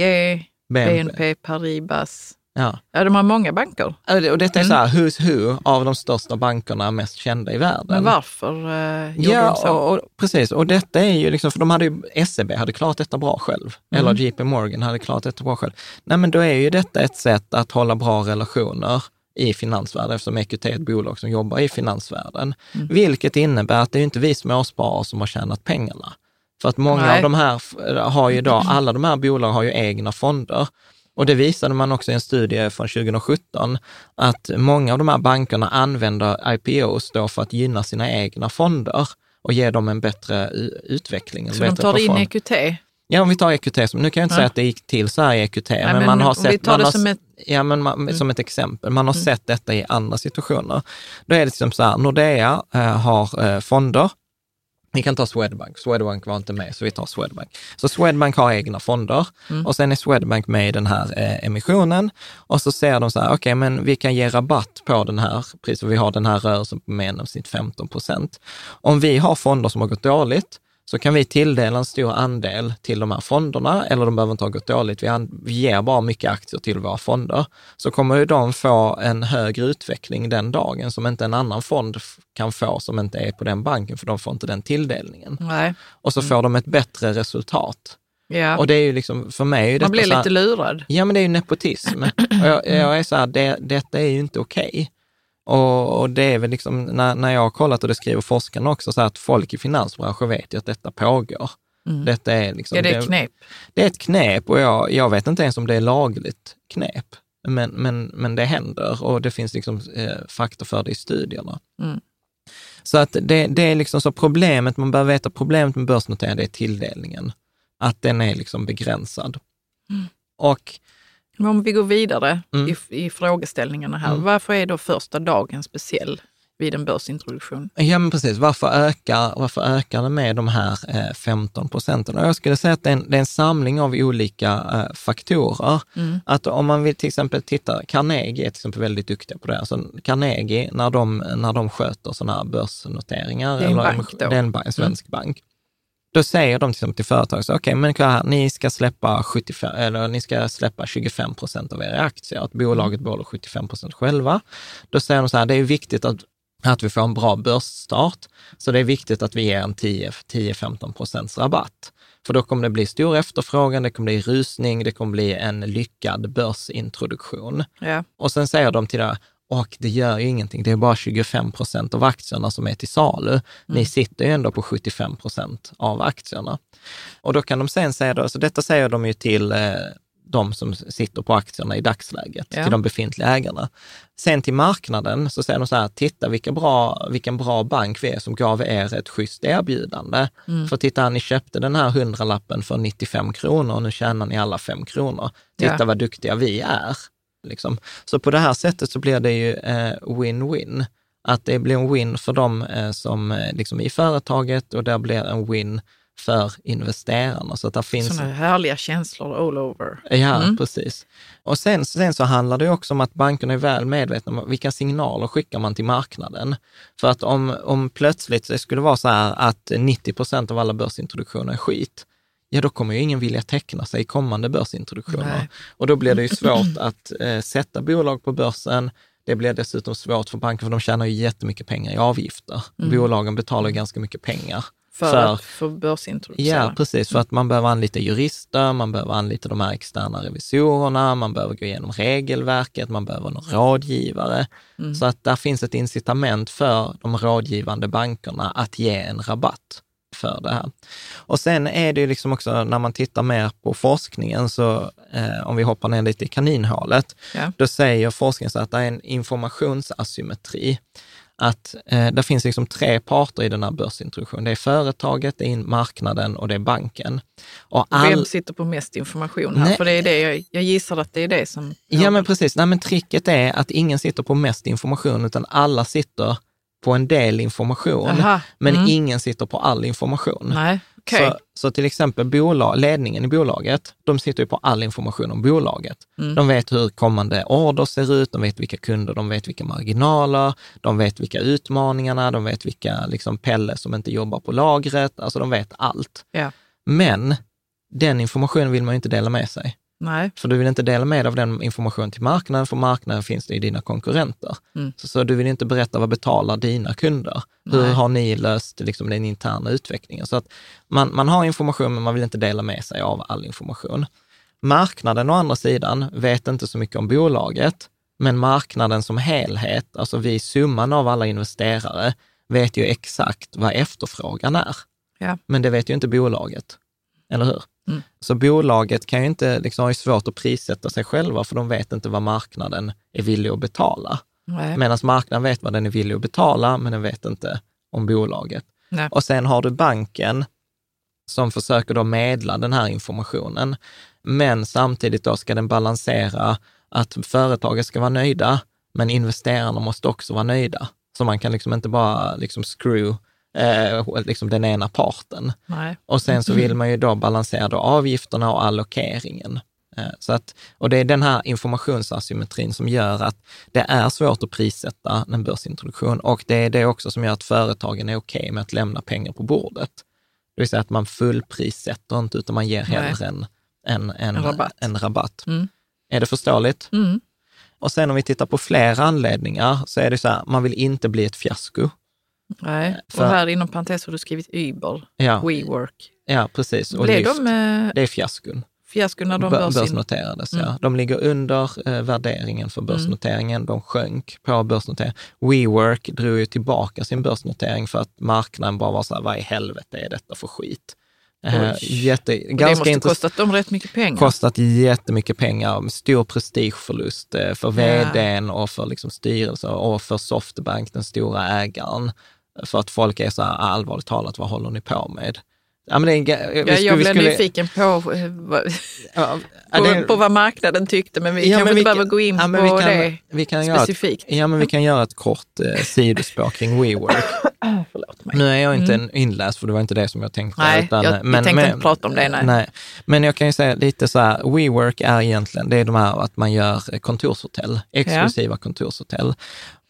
Speaker 2: BNP.
Speaker 3: BNP Paribas.
Speaker 2: Ja.
Speaker 3: Ja, de har många banker.
Speaker 2: Och det- Och detta är så här, who's who av de största bankerna mest kända i världen.
Speaker 3: Men varför eh, gjorde
Speaker 2: Ja,
Speaker 3: de så?
Speaker 2: och, och, precis. Och detta är ju liksom, för de hade ju, SEB hade klarat detta bra själv.
Speaker 3: Mm.
Speaker 2: Eller JP Morgan hade klarat detta bra själv. Nej, men då är ju detta ett sätt att hålla bra relationer i finansvärlden, eftersom EQT är ett bolag som jobbar i finansvärlden.
Speaker 3: Mm.
Speaker 2: Vilket innebär att det är inte vi småsparare som har tjänat pengarna. För att många
Speaker 3: Nej.
Speaker 2: av de här har ju då, alla de här bolagen har ju egna fonder. Och det visade man också i en studie från 2017, att många av de här bankerna använder IPOs då för att gynna sina egna fonder och ge dem en bättre utveckling.
Speaker 3: Så de
Speaker 2: bättre
Speaker 3: tar det in EQT?
Speaker 2: Ja, om vi tar EQT, nu kan jag inte
Speaker 3: Ja.
Speaker 2: säga att det gick till så här i EQT, men,
Speaker 3: men
Speaker 2: man har sett...
Speaker 3: vi tar det
Speaker 2: har,
Speaker 3: som ett-
Speaker 2: Ja, men man, som ett exempel. Man har sett detta i andra situationer. Då är det liksom så här, Nordea eh, har eh, fonder. Vi kan ta Swedbank. Swedbank var inte med, så vi tar Swedbank. Så Swedbank har egna fonder och sen är Swedbank med i den här eh, emissionen och så säger de så här, okej, men vi kan ge rabatt på den här priset. Vi har den här rörelsen på genomsnitt 15 procent. Om vi har fonder som har gått dåligt, så kan vi tilldela en stor andel till de här fonderna, eller de behöver inte ha gått dåligt, vi, vi ger bara mycket aktier till våra fonder, så kommer ju de få en högre utveckling den dagen som inte en annan fond kan få som inte är på den banken, för de får inte den tilldelningen.
Speaker 3: Nej.
Speaker 2: Och så får de ett bättre resultat.
Speaker 3: Ja.
Speaker 2: Och det är ju liksom, för mig är
Speaker 3: Man blir
Speaker 2: så här-
Speaker 3: lite lurad.
Speaker 2: Ja, men det är ju nepotism. Och jag, jag är så här, det, detta är ju inte okej. Och, och det är väl liksom, när, när jag har kollat och det skriver forskarna också, så att folk i finansbranschen vet ju att detta pågår. Detta är liksom...
Speaker 3: Ja, det är knep.
Speaker 2: Det är ett knep och jag, jag vet inte ens om det är lagligt knep. Men, men, men det händer och det finns liksom eh, fakta för det i studierna.
Speaker 3: Mm.
Speaker 2: Så att det, det är liksom så problemet, man bör veta problemet med börsnotering, det är tilldelningen. Att den är liksom begränsad.
Speaker 3: Mm.
Speaker 2: Och
Speaker 3: om vi går vidare
Speaker 2: Mm.
Speaker 3: i, i frågeställningarna här.
Speaker 2: Mm.
Speaker 3: Varför är då första dagen speciell vid en börsintroduktion?
Speaker 2: Ja, men precis. Varför ökar, varför ökar det med de här eh, 15 procenten? Och Jag skulle säga att det är en, det är en samling av olika eh, faktorer.
Speaker 3: Mm.
Speaker 2: Att om man vill till exempel titta, Carnegie är till exempel väldigt duktiga på det. Alltså Carnegie, när de, när de sköter sådana här börsnoteringar,
Speaker 3: Det är en bank då. Mm.
Speaker 2: det är en, en svensk bank, då säger de till exempel till företag, okej, men kolla här, ni ska släppa 75, eller ni ska släppa 25 procent av era aktier, att bolaget behåller 75 procent själva. Då säger de så här, det är viktigt att att vi får en bra börsstart. Så det är viktigt att vi ger en 10-15 procents rabatt. För då kommer det bli stor efterfrågan, det kommer bli rusning, det kommer bli en lyckad börsintroduktion.
Speaker 3: Ja.
Speaker 2: Och sen säger de till det, och det gör ju ingenting, det är bara 25 procent av aktierna som är till salu. Ni sitter ju ändå på 75 procent av aktierna. Och då kan de sen säga, då, så detta säger de ju till eh, de som sitter på aktierna i dagsläget,
Speaker 3: Ja.
Speaker 2: till de befintliga ägarna. Sen till marknaden så säger de så här, titta vilka bra, vilken bra bank vi är som gav er ett schysst erbjudande. För titta, ni köpte den här hundralappen för 95 kronor och nu tjänar ni alla 5 kronor. Titta
Speaker 3: Ja.
Speaker 2: vad duktiga vi är. Liksom. Så på det här sättet så blir det ju eh, win-win. Att det blir en win för dem eh, som eh, liksom i företaget och där blir en win för investerarna. Så att det finns...
Speaker 3: Sådana härliga känslor all over.
Speaker 2: Ja,
Speaker 3: Mm.
Speaker 2: precis. Och sen, sen så handlar det också om att bankerna är väl medvetna om vilka signaler skickar man till marknaden. För att om, om plötsligt det skulle vara så här att 90 procent av alla börsintroduktioner är skit, ja då kommer ju ingen vilja teckna sig i kommande börsintroduktioner.
Speaker 3: Nej.
Speaker 2: Och då blir det ju svårt att eh, sätta bolag på börsen. Det blir dessutom svårt för banker, för de tjänar ju jättemycket pengar i avgifter. Bolagen betalar ju ganska mycket pengar.
Speaker 3: För,
Speaker 2: För-
Speaker 3: att få börsintroducera.
Speaker 2: Ja, precis. För att man behöver anlita jurister, man behöver anlita de här externa revisorerna, man behöver gå igenom regelverket, man behöver någon rådgivare. Så att där finns ett incitament för de rådgivande bankerna att ge en rabatt för det här. Och sen är det ju liksom också när man tittar mer på forskningen, så eh, om vi hoppar ner lite i kaninhålet,
Speaker 3: Ja.
Speaker 2: då säger forskningen så att det är en informationsasymmetri. Att eh, det finns liksom tre parter i den här börsintroduktionen. Det är företaget, det är marknaden och det är banken. Och all...
Speaker 3: Vem sitter på mest information här?
Speaker 2: Nej.
Speaker 3: För det är det jag, jag gissar att det är det som...
Speaker 2: Ja, men precis. Nej, men tricket är att ingen sitter på mest information, utan alla sitter på en del information,
Speaker 3: Aha,
Speaker 2: men
Speaker 3: mm.
Speaker 2: ingen sitter på all information.
Speaker 3: Nej, okej.
Speaker 2: Så, så till exempel bolag, ledningen i bolaget, de sitter ju på all information om bolaget.
Speaker 3: Mm.
Speaker 2: De vet hur kommande order ser ut, de vet vilka kunder, de vet vilka marginaler, de vet vilka utmaningarna, de vet vilka liksom Pelle som inte jobbar på lagret, alltså de vet allt.
Speaker 3: Ja.
Speaker 2: Men den informationen vill man ju inte dela med sig.
Speaker 3: Nej.
Speaker 2: För du vill inte dela med dig av den informationen till marknaden, för marknaden finns det i dina konkurrenter.
Speaker 3: Mm.
Speaker 2: Så, så du vill inte berätta vad betalar dina kunder? Hur
Speaker 3: Nej.
Speaker 2: har ni löst liksom, den interna utvecklingen? Så att man, man har information, men man vill inte dela med sig av all information. Marknaden å andra sidan vet inte så mycket om bolaget, men marknaden som helhet, alltså vi summan av alla investerare, vet ju exakt vad efterfrågan är.
Speaker 3: Ja.
Speaker 2: Men det vet ju inte bolaget, eller hur?
Speaker 3: Mm.
Speaker 2: Så bolaget kan ju inte, liksom, har ju svårt att prissätta sig själva, för de vet inte vad marknaden är villig att betala.
Speaker 3: Nej.
Speaker 2: Medan marknaden vet vad den är villig att betala, men den vet inte om bolaget.
Speaker 3: Nej.
Speaker 2: Och sen har du banken som försöker då medla den här informationen, men samtidigt då ska den balansera att företaget ska vara nöjda, men investerarna måste också vara nöjda. Så man kan liksom inte bara liksom screw eh, liksom den ena parten.
Speaker 3: Nej.
Speaker 2: Och sen så vill man ju då balansera då avgifterna och allokeringen. Eh, Så att, och det är den här informationsasymmetrin som gör att det är svårt att prissätta en börsintroduktion och det är det också som gör att företagen är okej med att lämna pengar på bordet. Det vill säga att man fullprissätter inte, utan man ger hellre en, en, en,
Speaker 3: En rabatt.
Speaker 2: En rabatt.
Speaker 3: Mm.
Speaker 2: Är det förståeligt?
Speaker 3: Mm.
Speaker 2: Och sen om vi tittar på flera anledningar så är det så här, man vill inte bli ett fiasko.
Speaker 3: Nej.
Speaker 2: För-
Speaker 3: Och här inom parentes har du skrivit Uber,
Speaker 2: Ja,
Speaker 3: WeWork.
Speaker 2: ja precis. Och Lyft,
Speaker 3: de eh,
Speaker 2: det är fiaskon.
Speaker 3: fiasko när de
Speaker 2: Bör-
Speaker 3: börs
Speaker 2: börsnoterades, ja.
Speaker 3: Mm.
Speaker 2: De ligger under eh, värderingen för börsnoteringen. De sjönk på börsnotering. WeWork drog ju tillbaka sin börsnotering för att marknaden bara var så här, vad i helvete är detta för skit? Eh, jätte,
Speaker 3: Och det
Speaker 2: ganska
Speaker 3: måste
Speaker 2: intressant.
Speaker 3: kostat dem rätt mycket pengar.
Speaker 2: Kostat jättemycket pengar, stor prestigeförlust eh, för vdn och för liksom styrelsen och för Softbank, den stora ägaren. För att folk är så här, allvarligt talat, vad håller ni på med? Ja, men det är, en vi
Speaker 3: Ja, jag
Speaker 2: vi
Speaker 3: blev
Speaker 2: skulle-
Speaker 3: nyfiken på, eh, vad-
Speaker 2: Ja,
Speaker 3: på,
Speaker 2: det-
Speaker 3: på vad marknaden tyckte, men vi
Speaker 2: Ja,
Speaker 3: kanske
Speaker 2: men
Speaker 3: inte
Speaker 2: vi
Speaker 3: behöver
Speaker 2: kan-
Speaker 3: gå in
Speaker 2: ja, men
Speaker 3: på
Speaker 2: vi kan,
Speaker 3: det
Speaker 2: Vi kan göra ett,
Speaker 3: specifikt.
Speaker 2: ja, men vi kan göra ett kort eh, sidospår kring WeWork. Nu är jag inte en inläst, för det var inte det som jag tänkte.
Speaker 3: Mm. Nej, jag- vi tänkte inte prata om det, nej.
Speaker 2: Men jag kan ju säga lite så här, WeWork är egentligen, det är de här att man gör eh, kontorshotell, exklusiva kontorshotell.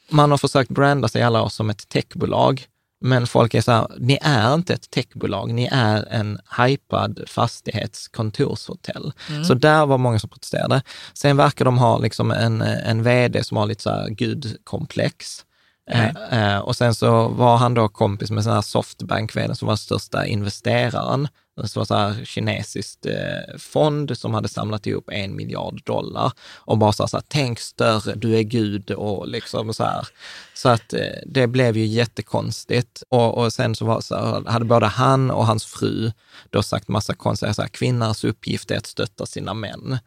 Speaker 2: Man har försökt branda sig alla år som ett techbolag, men folk är så här, ni är inte ett techbolag, ni är en hypad fastighetskontorshotell.
Speaker 3: Mm.
Speaker 2: Så där var många som protesterade. Sen verkar de ha liksom en, en vd som har lite så här gudkomplex.
Speaker 3: Nej.
Speaker 2: Eh, eh, och sen så var han då kompis med sån här softbank som var största investeraren. Det var så här kinesiskt eh, fond som hade samlat ihop en miljard dollar och bara sa så här, tänk större, du är gud och liksom så här. Så att eh, det blev ju jättekonstigt. Och, och sen så, var, så här, hade både han och hans fru då sagt massa konstiga, så här, kvinnans uppgift är att stötta sina män.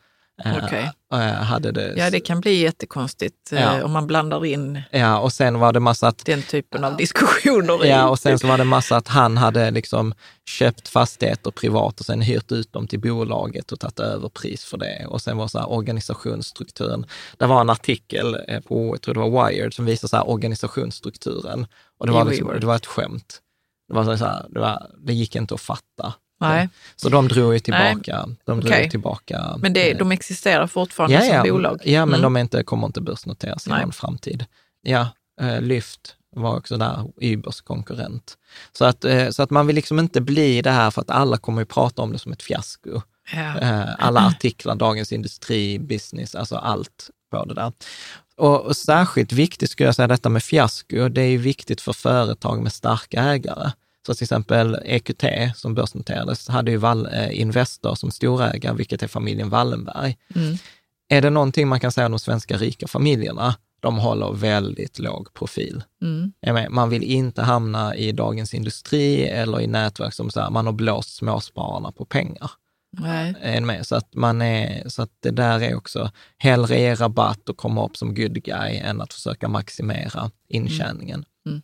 Speaker 2: Eh,
Speaker 3: Okej.
Speaker 2: eh, hade det,
Speaker 3: Ja, det kan bli jättekonstigt eh,
Speaker 2: Ja.
Speaker 3: om man blandar in
Speaker 2: ja, och sen var det massa att
Speaker 3: den typen av diskussioner.
Speaker 2: Ja, och sen så var det massa att han hade liksom köpt fastigheter privat och sen hyrt ut dem till bolaget och tagit överpris för det. Och sen var så här organisationsstrukturen. Det var en artikel på, jag tror det var Wired, som visade så här organisationsstrukturen. Och det var, liksom, det var ett skämt. Det, var så här, det, var, det gick inte att fatta.
Speaker 3: Nej,
Speaker 2: Så de drog ju tillbaka. De drog
Speaker 3: Okej.
Speaker 2: tillbaka.
Speaker 3: men det,
Speaker 2: eh,
Speaker 3: de existerar fortfarande
Speaker 2: ja, ja,
Speaker 3: som bolag.
Speaker 2: Ja, men
Speaker 3: Mm.
Speaker 2: de inte, kommer inte börsnoteras i någon framtid. Ja, eh, Lyft var också där, Ubers konkurrent. Så att, eh, så att man vill liksom inte bli det här för att alla kommer ju prata om det som ett fiasko.
Speaker 3: Ja.
Speaker 2: Alla artiklar, Dagens Industri, Business, alltså allt på det där. Och, och särskilt viktigt skulle jag säga detta med fiasko, det är ju viktigt för företag med starka ägare. Så till exempel EQT som börsnoterades hade ju Val, eh, Investor som storägare, vilket är familjen Wallenberg.
Speaker 3: Mm.
Speaker 2: Är det någonting man kan säga om de svenska rika familjerna, de håller väldigt låg profil.
Speaker 3: Mm.
Speaker 2: Man vill inte hamna i Dagens Industri eller i nätverk som så här, man har blåst småspararna på pengar.
Speaker 3: Nej.
Speaker 2: Så att, man är, så att det där är också, hellre ge rabatt och komma upp som good guy än att försöka maximera intjäningen.
Speaker 3: Mm.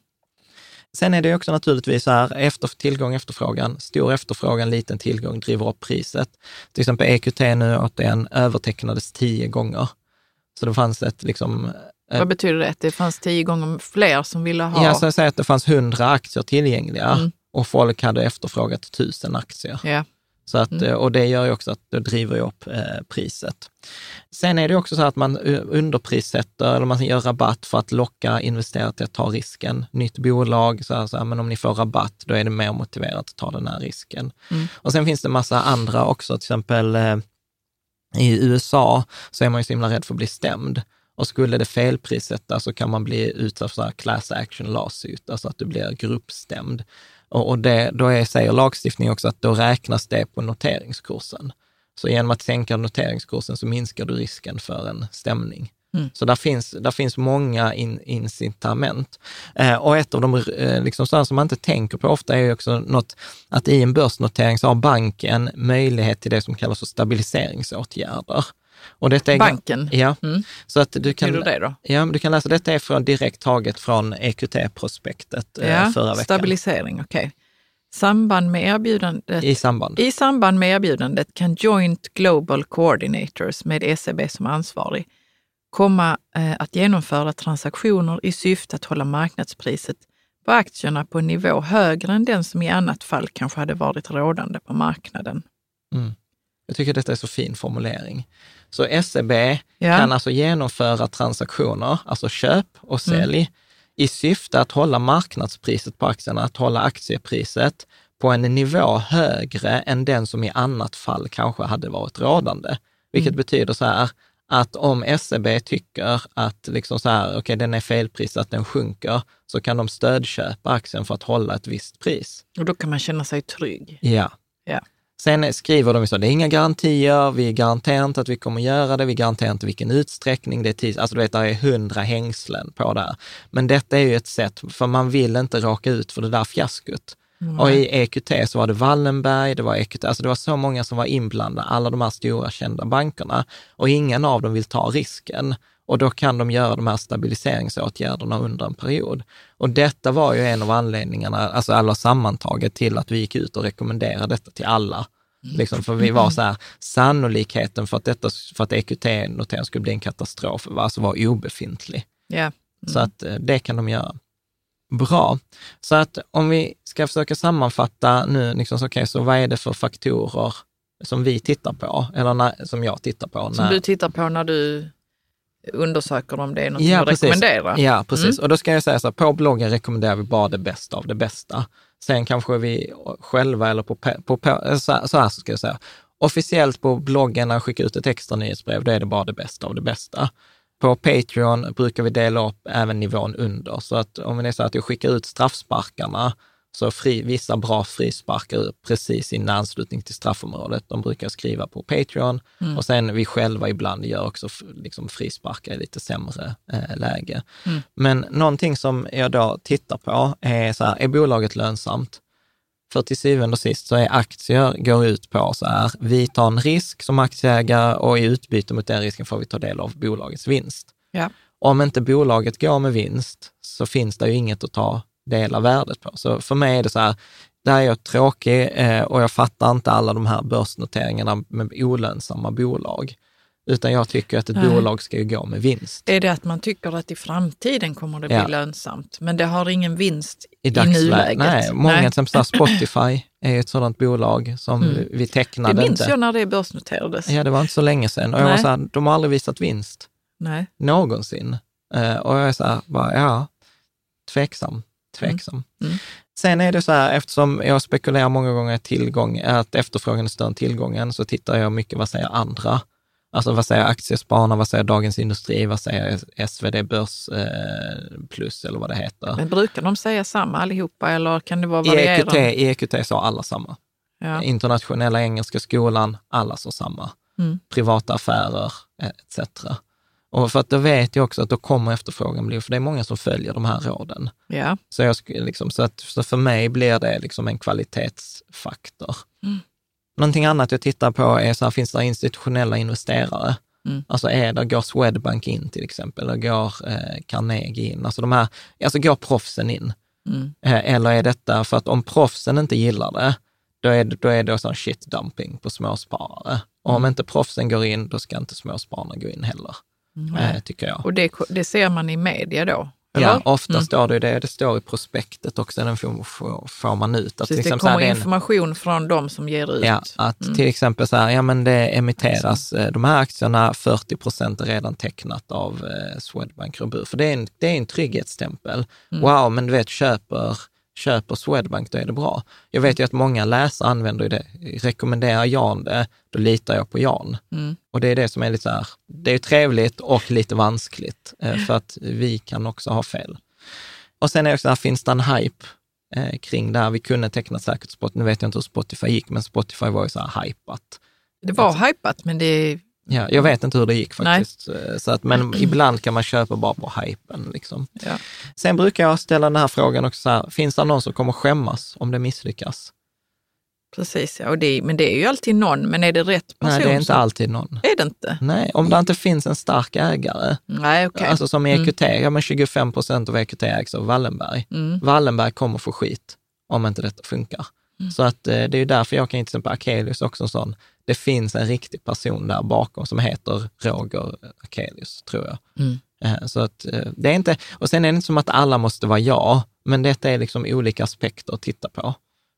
Speaker 2: Sen är det också naturligtvis så här, efter, tillgång efterfrågan, stor efterfrågan, liten tillgång driver upp priset. Till exempel EQT nu återigen övertecknades tio gånger. Så det fanns ett, liksom, Eh,
Speaker 3: Vad betyder det? Att det fanns tio gånger fler som ville ha?
Speaker 2: Ja, så säg att det fanns 100 aktier tillgängliga
Speaker 3: Mm.
Speaker 2: och folk hade efterfrågat 1000 aktier.
Speaker 3: Ja.
Speaker 2: Så att,
Speaker 3: Mm.
Speaker 2: eh, Och det gör ju också att det driver upp eh, priset. Sen är det också så att man eh, underprissätter eller man gör rabatt för att locka investerare till att ta risken. Nytt bolag, så här, så här, men om ni får rabatt, då är det mer motiverat att ta den här risken.
Speaker 3: Mm.
Speaker 2: Och sen finns det massa andra också, till exempel eh, i USA så är man ju så himla rädd för att bli stämd. Och skulle det felprissättas så kan man bli utsatt för class action lawsuit, alltså att du blir gruppstämd. Och, det, då är, säger lagstiftningen också att då räknas det på noteringskursen. Så genom att sänka noteringskursen så minskar du risken för en stämning.
Speaker 3: Mm.
Speaker 2: Så där finns, där finns många in, incitament. Eh, och ett av de eh, liksom sådana som man inte tänker på ofta är också något, att i en börsnotering så har banken möjlighet till det som kallas för stabiliseringsåtgärder. Och detta är
Speaker 3: Banken?
Speaker 2: Ja,
Speaker 3: Mm.
Speaker 2: så att du kan,
Speaker 3: Hur det då?
Speaker 2: ja, du kan läsa, detta är från, direkt taget från EQT-prospektet eh,
Speaker 3: Ja,
Speaker 2: förra veckan.
Speaker 3: stabilisering, okej. Samband med erbjudandet.
Speaker 2: I samband.
Speaker 3: I samband med erbjudandet kan Joint Global Coordinators med ECB som ansvarig komma eh, att genomföra transaktioner i syfte att hålla marknadspriset på aktierna på en nivå högre än den som i annat fall kanske hade varit rådande på marknaden.
Speaker 2: Mm. Jag tycker detta är så fin formulering. Så SEB
Speaker 3: Ja.
Speaker 2: kan alltså genomföra transaktioner, alltså köp och sälj, i syfte att hålla marknadspriset på aktierna, att hålla aktiepriset på en nivå högre än den som i annat fall kanske hade varit rådande. Vilket betyder så här, att om SEB tycker att liksom så här, okay, den är felprissatt, den sjunker, så kan de stödköpa aktien för att hålla ett visst pris.
Speaker 3: Och då kan man känna sig trygg.
Speaker 2: Ja.
Speaker 3: Ja.
Speaker 2: Sen skriver de så, det är inga garantier, vi garanterar inte att vi kommer göra det, vi garanterar inte vilken utsträckning, det är tid, alltså du vet, det är hundra hängslen på det här. Men detta är ju ett sätt, för man vill inte råka ut för det där fiaskot. Och i EQT så var det Wallenberg, det var EQT, alltså det var så många som var inblandade, alla de här stora kända bankerna, och ingen av dem vill ta risken. Och då kan de göra de här stabiliseringsåtgärderna under en period. Och detta var ju en av anledningarna, alltså alla sammantaget, till att vi gick ut och rekommenderade detta till alla. Liksom, för vi var så här, sannolikheten för att, detta, för att EQT-notering skulle bli en katastrof var, alltså var obefintlig.
Speaker 3: Ja.
Speaker 2: Så att eh, det kan de göra. Bra. Så att om vi ska försöka sammanfatta nu, liksom, så, okay, så vad är det för faktorer som vi tittar på, eller när, som jag tittar på?
Speaker 3: Som
Speaker 2: när,
Speaker 3: du tittar på när du undersöker om det är något
Speaker 2: Ja,
Speaker 3: att
Speaker 2: precis.
Speaker 3: rekommendera.
Speaker 2: Ja, precis.
Speaker 3: Mm.
Speaker 2: Och då ska jag säga så här, på bloggen rekommenderar vi bara det bästa av det bästa. Sen kanske vi själva eller på, på, på så här- så här ska jag säga, officiellt på bloggen när jag skickar ut ett extra nyhetsbrev, då är det bara det bästa av det bästa. På Patreon brukar vi dela upp även nivån under, så att om det är så att jag skickar ut straffsparkarna, så fri, vissa bra frisparkar precis i anslutning till straffområdet, de brukar skriva på Patreon. Och sen vi själva ibland gör också liksom frisparkar i lite sämre eh, läge. Men någonting som jag då tittar på är så här, är bolaget lönsamt? För till syvende och sist så är aktier, går ut på så här, vi tar en risk som aktieägare och i utbyte mot den risken får vi ta del av bolagets vinst.
Speaker 3: Ja.
Speaker 2: Om inte bolaget går med vinst så finns det ju inget att ta del av värdet på. Så för mig är det så här, där är jag tråkig eh, och jag fattar inte alla de här börsnoteringarna med olönsamma bolag. Utan jag tycker att ett
Speaker 3: Nej.
Speaker 2: bolag ska ju gå med vinst.
Speaker 3: Är det att man tycker att i framtiden kommer det bli
Speaker 2: Ja.
Speaker 3: lönsamt, men det har ingen vinst i,
Speaker 2: I
Speaker 3: nuläget?
Speaker 2: Nej, många så här Spotify är ett sådant bolag som
Speaker 3: Mm.
Speaker 2: vi
Speaker 3: Det
Speaker 2: tecknade
Speaker 3: minns
Speaker 2: inte.
Speaker 3: jag när det börsnoterades.
Speaker 2: Ja, det var inte så länge sedan. Och jag var
Speaker 3: Nej.
Speaker 2: så här, de har aldrig visat vinst.
Speaker 3: Nej.
Speaker 2: Någonsin. Eh, och jag är så här, bara, ja, tveksam, tveksam.
Speaker 3: Mm. Mm.
Speaker 2: Sen är det så här, eftersom jag spekulerar många gånger tillgång, att efterfrågan är större än tillgången, så tittar jag mycket, vad säger andra? Alltså vad säger Aktiespararna, vad säger Dagens Industri, vad säger SvD Börs eh, Plus eller vad det heter?
Speaker 3: Men brukar de säga samma allihopa eller kan det vara
Speaker 2: EQT,
Speaker 3: varierande?
Speaker 2: I EQT sa alla samma.
Speaker 3: Ja.
Speaker 2: Internationella Engelska Skolan, alla sa samma.
Speaker 3: Mm.
Speaker 2: Privata affärer eh, etc. Och för att då vet jag också att då kommer efterfrågan bli, för det är många som följer de här råden.
Speaker 3: ja.
Speaker 2: Så, jag, liksom, så, att, så för mig blir det liksom en kvalitetsfaktor.
Speaker 3: Mm.
Speaker 2: Någonting annat jag tittar på är, så här, finns det institutionella investerare?
Speaker 3: Mm.
Speaker 2: Alltså är det, går Swedbank in till exempel, eller går eh, Carnegie in? Alltså de här, alltså går proffsen in?
Speaker 3: Mm.
Speaker 2: Eh, Eller är detta för att om proffsen inte gillar det, då är det, då är det sån shit dumping på småsparare. Och om inte proffsen går in, då ska inte småspararna gå in heller. Eh, tycker jag.
Speaker 3: Och det, det ser man i media då?
Speaker 2: Ja, ofta
Speaker 3: Mm.
Speaker 2: står det ju det. Det står i prospektet också, den får, man ut. Att
Speaker 3: Precis,
Speaker 2: liksom
Speaker 3: det
Speaker 2: här,
Speaker 3: kommer
Speaker 2: det är en-
Speaker 3: information från de som ger ut.
Speaker 2: Ja, att
Speaker 3: Mm.
Speaker 2: till exempel så här, ja men det emitteras, eh, de här aktierna, 40 procent är redan tecknat av eh, Swedbank Robur. För det är en, det är en trygghetsstämpel.
Speaker 3: Mm.
Speaker 2: Wow, men du vet, köper, köper Swedbank, då är det bra. Jag vet ju att många läsare använder det. Rekommenderar Jan det, då litar jag på Jan.
Speaker 3: Mm.
Speaker 2: Och det är det som är lite så här, det är trevligt och lite vanskligt, eh, för att vi kan också ha fel. Och sen är det också så här, finns det en hype eh, kring det här? Vi kunde teckna säkert Spotify, nu vet jag inte hur Spotify gick, men Spotify var ju så här hypat.
Speaker 3: Det var hypat, men det
Speaker 2: Ja, jag vet inte hur det gick faktiskt. Eh, Så att, men ibland kan man köpa bara på hypen. Liksom.
Speaker 3: Ja.
Speaker 2: Sen brukar jag ställa den här frågan också, så här, finns det någon som kommer skämmas om det misslyckas?
Speaker 3: Precis, ja. Och det, men det är ju alltid någon, men är det rätt person?
Speaker 2: Nej, det är inte
Speaker 3: som-
Speaker 2: alltid någon.
Speaker 3: Är det inte?
Speaker 2: Nej, om det inte finns en stark ägare,
Speaker 3: Nej, okej.
Speaker 2: alltså som i
Speaker 3: Mm.
Speaker 2: EQT, ja men 25 procent av EQT ägs av Wallenberg.
Speaker 3: Mm.
Speaker 2: Wallenberg kommer få skit om inte detta funkar.
Speaker 3: Mm.
Speaker 2: Så att eh, det är därför jag kan till exempel Akelius också en sån, det finns en riktig person där bakom som heter Roger Akelius, tror jag.
Speaker 3: Mm.
Speaker 2: Eh, Så att eh, det är inte, och sen är det inte som att alla måste vara jag, men detta är liksom olika aspekter att titta på.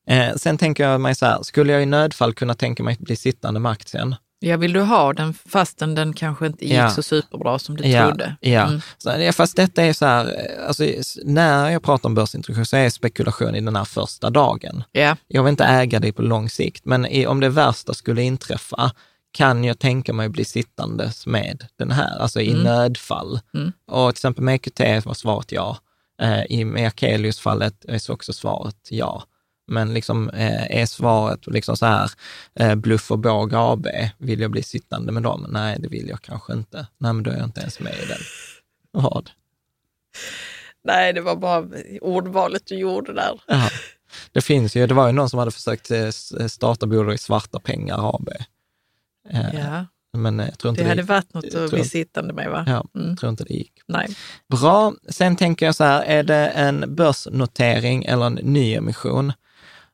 Speaker 2: Eh, Sen tänker jag mig så här, skulle jag i nödfall kunna tänka mig att bli sittande med aktien?
Speaker 3: Ja, vill du ha den fastän den kanske inte gick
Speaker 2: Ja.
Speaker 3: så superbra som du
Speaker 2: ja,
Speaker 3: trodde?
Speaker 2: Ja,
Speaker 3: Mm.
Speaker 2: så, fast detta är så här, eh, alltså, när jag pratar om börsintroduktion så är spekulation i den här första dagen.
Speaker 3: Ja.
Speaker 2: Jag vill inte äga det på lång sikt, men i, om det värsta skulle inträffa kan jag tänka mig bli sittandes med den här, alltså i
Speaker 3: Mm.
Speaker 2: nödfall.
Speaker 3: Mm.
Speaker 2: Och till exempel med EQT var svaret ja. Eh, I Akelius-fallet är så också svaret ja. Men liksom eh, är svaret liksom så här, eh, Bluff och båg AB, vill jag bli sittande med dem? Nej, det vill jag kanske inte. Nej, men då är jag inte ens med i den. Vad?
Speaker 3: Nej, det var bara ordvalet du gjorde där.
Speaker 2: Ja. Det finns ju, det var ju någon som hade försökt eh, s- starta bolag i Svarta pengar AB. Eh,
Speaker 3: Ja,
Speaker 2: Men eh, jag tror inte
Speaker 3: det
Speaker 2: det,
Speaker 3: hade varit något att bli sittande med, va?
Speaker 2: Ja,
Speaker 3: Mm.
Speaker 2: tror inte det gick.
Speaker 3: Nej.
Speaker 2: Bra. Sen tänker jag så här, är det en börsnotering eller en nyemission?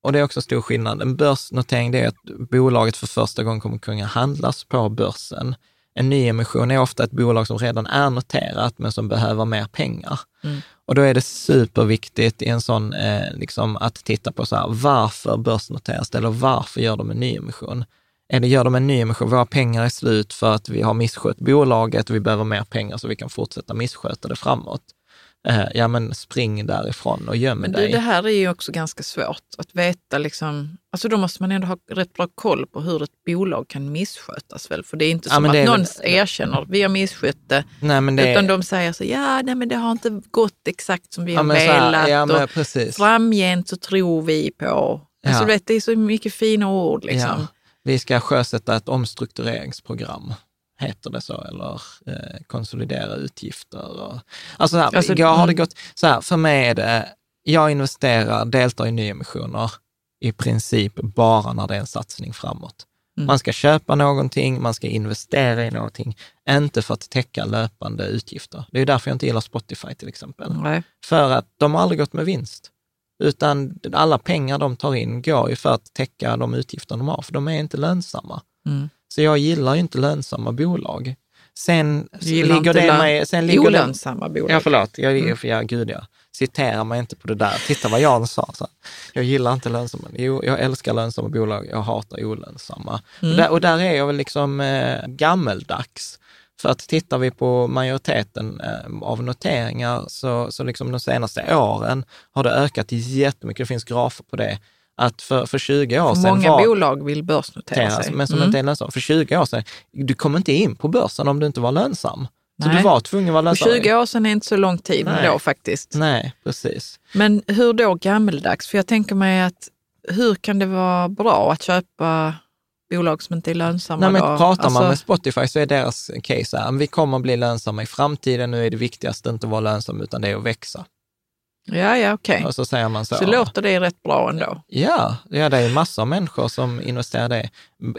Speaker 2: Och det är också stor skillnad. En börsnotering det är att bolaget för första gången kommer kunna handlas på börsen. En nyemission är ofta ett bolag som redan är noterat men som behöver mer pengar.
Speaker 3: Mm.
Speaker 2: Och då är det superviktigt i en sån, eh, liksom att titta på så här, varför börsnoteras det eller varför gör de en nyemission? Det, gör de en nyemission, våra pengar är slut för att vi har misskött bolaget och vi behöver mer pengar så vi kan fortsätta missköta det framåt. Eh, ja men spring därifrån och göm
Speaker 3: Men du,
Speaker 2: dig.
Speaker 3: det här är ju också ganska svårt att veta. Liksom, alltså då måste man ändå ha rätt bra koll på hur ett bolag kan misskötas. Väl? För det är inte som att
Speaker 2: är
Speaker 3: någon
Speaker 2: väl-
Speaker 3: erkänner vi har misskött det.
Speaker 2: Nej, men det,
Speaker 3: Utan de säger så, ja nej, men det har inte gått exakt som vi
Speaker 2: ja,
Speaker 3: har velat.
Speaker 2: ja, men
Speaker 3: och
Speaker 2: precis.
Speaker 3: framgent så tror vi på. Alltså,
Speaker 2: Ja.
Speaker 3: vet, det är så mycket fina ord. Liksom.
Speaker 2: Vi ska sjösätta ett omstruktureringsprogram, heter det så, eller eh, konsolidera utgifter. Och, alltså, så här,
Speaker 3: Alltså,
Speaker 2: jag har det
Speaker 3: mm.
Speaker 2: gått, så här, för mig är det, jag investerar, deltar i nyemissioner i princip bara när det är en satsning framåt.
Speaker 3: Mm.
Speaker 2: Man ska köpa någonting, man ska investera i någonting, inte för att täcka löpande utgifter. Det är därför jag inte gillar Spotify till exempel.
Speaker 3: Nej.
Speaker 2: För att de har aldrig gått med vinst. Utan alla pengar de tar in går ju för att täcka de utgifter de har, för de är inte lönsamma.
Speaker 3: Mm.
Speaker 2: Så jag gillar ju inte lönsamma bolag. Sen ligger det mig... Sen ligger
Speaker 3: Olönsamma bolag.
Speaker 2: ja, förlåt. Jag,
Speaker 3: Mm.
Speaker 2: ja, gud ja. Citera mig inte på det där. Titta vad Jan sa. Så. Jag gillar inte lönsamma. Jo, jag älskar lönsamma bolag. Jag hatar olönsamma.
Speaker 3: Mm.
Speaker 2: Och, där, och där är jag väl liksom eh, gammeldags. För att tittar vi på majoriteten eh, av noteringar så, så liksom de senaste åren har det ökat jättemycket. Det finns grafer på det. Att för, för 20 år sedan
Speaker 3: många
Speaker 2: var,
Speaker 3: bolag vill börsnotera sig.
Speaker 2: men som
Speaker 3: Mm.
Speaker 2: inte är lönsamma. För 20 år sedan, du kom inte in på börsen om du inte var lönsam. Så
Speaker 3: Nej.
Speaker 2: du var tvungen att vara
Speaker 3: Och
Speaker 2: lönsam.
Speaker 3: 20 år sedan är inte så lång tid
Speaker 2: Nej.
Speaker 3: då faktiskt.
Speaker 2: Nej, precis.
Speaker 3: Men hur då gammeldags? För jag tänker mig att hur kan det vara bra att köpa bolag som inte är lönsamma
Speaker 2: Nej, men
Speaker 3: då?
Speaker 2: pratar man
Speaker 3: Alltså,
Speaker 2: med Spotify så är deras case här, vi kommer att bli lönsamma i framtiden, nu är det viktigaste inte att vara lönsam utan det är att växa.
Speaker 3: Ja, ja, okej.
Speaker 2: Och så säger man så.
Speaker 3: Så låter det rätt bra ändå.
Speaker 2: Ja, ja, det är massor av människor som investerar det.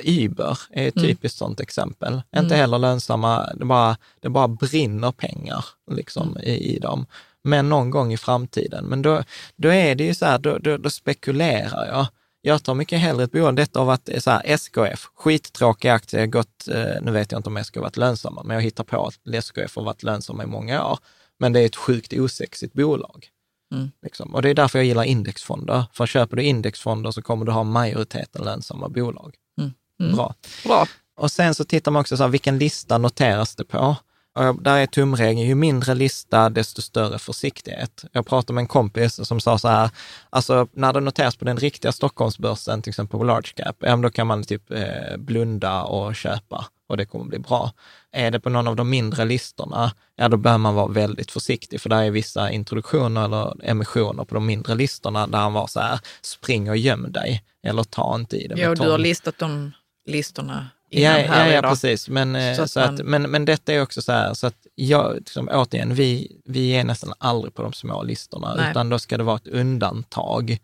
Speaker 2: Uber är ett
Speaker 3: Mm.
Speaker 2: typiskt sånt exempel. Inte heller lönsamma, det bara, det bara brinner pengar liksom,
Speaker 3: Mm.
Speaker 2: i, i dem. Men någon gång i framtiden. Men då, då är det ju så här, då, då, då spekulerar jag. Jag tar mycket hellre ett bolag, detta har varit så här, SKF, skittråkig aktie, gått, eh, nu vet jag inte om SKF har varit lönsamma, men jag hittar på att SKF har varit lönsamma i många år. Men det är ett sjukt osexigt bolag.
Speaker 3: Mm.
Speaker 2: Liksom. Och det är därför jag gillar indexfonder. För köper du indexfonder så kommer du ha majoriteten lönsamma bolag.
Speaker 3: Mm. Mm.
Speaker 2: Bra.
Speaker 3: Bra.
Speaker 2: Och sen så tittar man också så här, vilken lista noteras det på? Och där är tumregeln, ju mindre lista, desto större försiktighet. Jag pratade med en kompis som sa så här, alltså när det noteras på den riktiga Stockholmsbörsen, till exempel på large cap, ja, då kan man typ eh, blunda och köpa och det kommer bli bra. Är det på någon av de mindre listorna, ja då behöver man vara väldigt försiktig, för där är vissa introduktioner eller emissioner på de mindre listorna där han var så här, spring och göm dig, eller ta inte i det med
Speaker 3: Ja, och du har listat de listorna
Speaker 2: Ja,
Speaker 3: här
Speaker 2: ja, ja precis. Men, eh,
Speaker 3: Så
Speaker 2: så
Speaker 3: att man-
Speaker 2: men, men detta är också så här, så att jag, liksom, återigen, vi, vi är nästan aldrig på de små listorna,
Speaker 3: Nej.
Speaker 2: utan då ska det vara ett undantag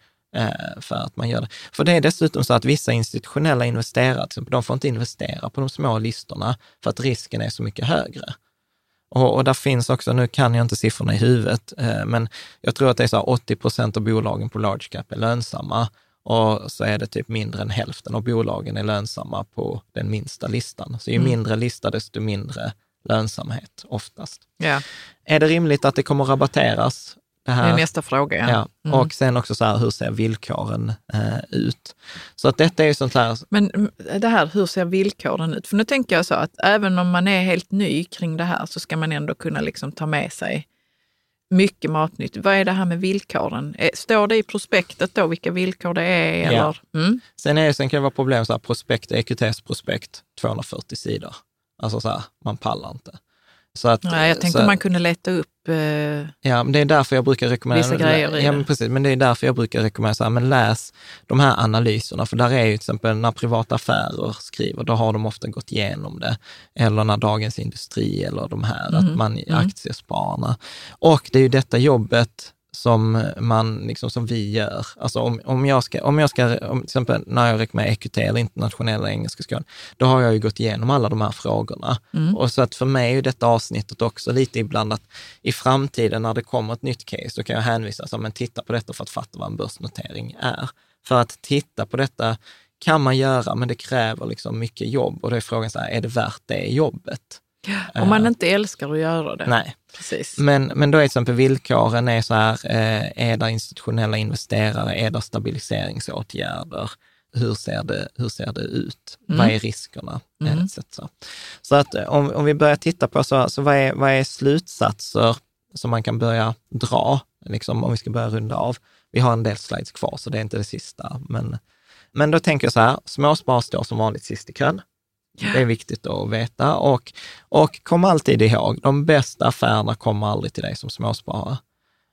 Speaker 2: för att man gör det. För det är dessutom så att vissa institutionella investerare, till exempel, de får inte investera på de små listorna för att risken är så mycket högre. Och, och där finns också, nu kan jag inte siffrorna i huvudet, eh, men jag tror att det är så här 80 procent av bolagen på large cap är lönsamma och så är det typ mindre än hälften av bolagen är lönsamma på den minsta listan. Så ju
Speaker 3: Mm.
Speaker 2: mindre lista, desto mindre lönsamhet oftast.
Speaker 3: Ja,
Speaker 2: Är det rimligt att det kommer rabatteras? Det
Speaker 3: det
Speaker 2: här?
Speaker 3: är nästa fråga. Ja.
Speaker 2: Ja,
Speaker 3: Mm.
Speaker 2: och sen också så här, hur ser villkoren eh, ut? Så att detta är ju sånt här,
Speaker 3: Men mm, det här, hur ser villkoren ut? För nu tänker jag så att även om man är helt ny kring det här så ska man ändå kunna liksom ta med sig mycket matnytt. Vad är det här med villkoren? Eh, Står det i prospektet då vilka villkor det är?
Speaker 2: Ja.
Speaker 3: Eller? Mm.
Speaker 2: sen, är, sen kan det vara problem så här, prospekt, EQTs prospekt, 240 sidor. Alltså så här, man pallar inte. Så att,
Speaker 3: Nej, jag tänkte
Speaker 2: så,
Speaker 3: man kunde leta upp... Eh,
Speaker 2: Ja, men det är därför jag brukar rekommendera...
Speaker 3: Vissa grejer
Speaker 2: ja, men precis, men det är därför jag brukar rekommendera så här, men läs de här analyserna, för där är ju till exempel när privata affärer skriver, då har de ofta gått igenom det. Eller när Dagens Industri eller de här,
Speaker 3: Mm.
Speaker 2: att man aktiespararna. Och det är ju detta jobbet som man, liksom som vi gör. Alltså om, om jag ska, om jag ska, om, till exempel när jag rekommenderar EQT eller internationella engelska skolan, då har jag ju gått igenom alla de här frågorna. Och så att för mig är detta avsnittet också lite ibland att i framtiden när det kommer ett nytt case, då kan jag hänvisa så men titta på detta för att fatta vad en börsnotering är. För att titta på detta kan man göra, men det kräver liksom mycket jobb och då är frågan så här, är det värt det jobbet?
Speaker 3: om man inte älskar att göra det.
Speaker 2: Nej.
Speaker 3: Precis.
Speaker 2: Men, men då är till exempel villkoren är så här, eh, är det institutionella investerare, är det stabiliseringsåtgärder? Hur ser det, hur ser det ut? Vad är riskerna?
Speaker 3: Mm.
Speaker 2: Etc. Så att eh, om, om vi börjar titta på, så, så vad, är, vad är slutsatser som man kan börja dra, liksom, om vi ska börja runda av? Vi har en del slides kvar, så det är inte det sista. Men, men då tänker jag så här, småspar står som vanligt sist i kön. Det är viktigt att veta och, och kom alltid ihåg, de bästa affärerna kommer aldrig till dig som småsparare.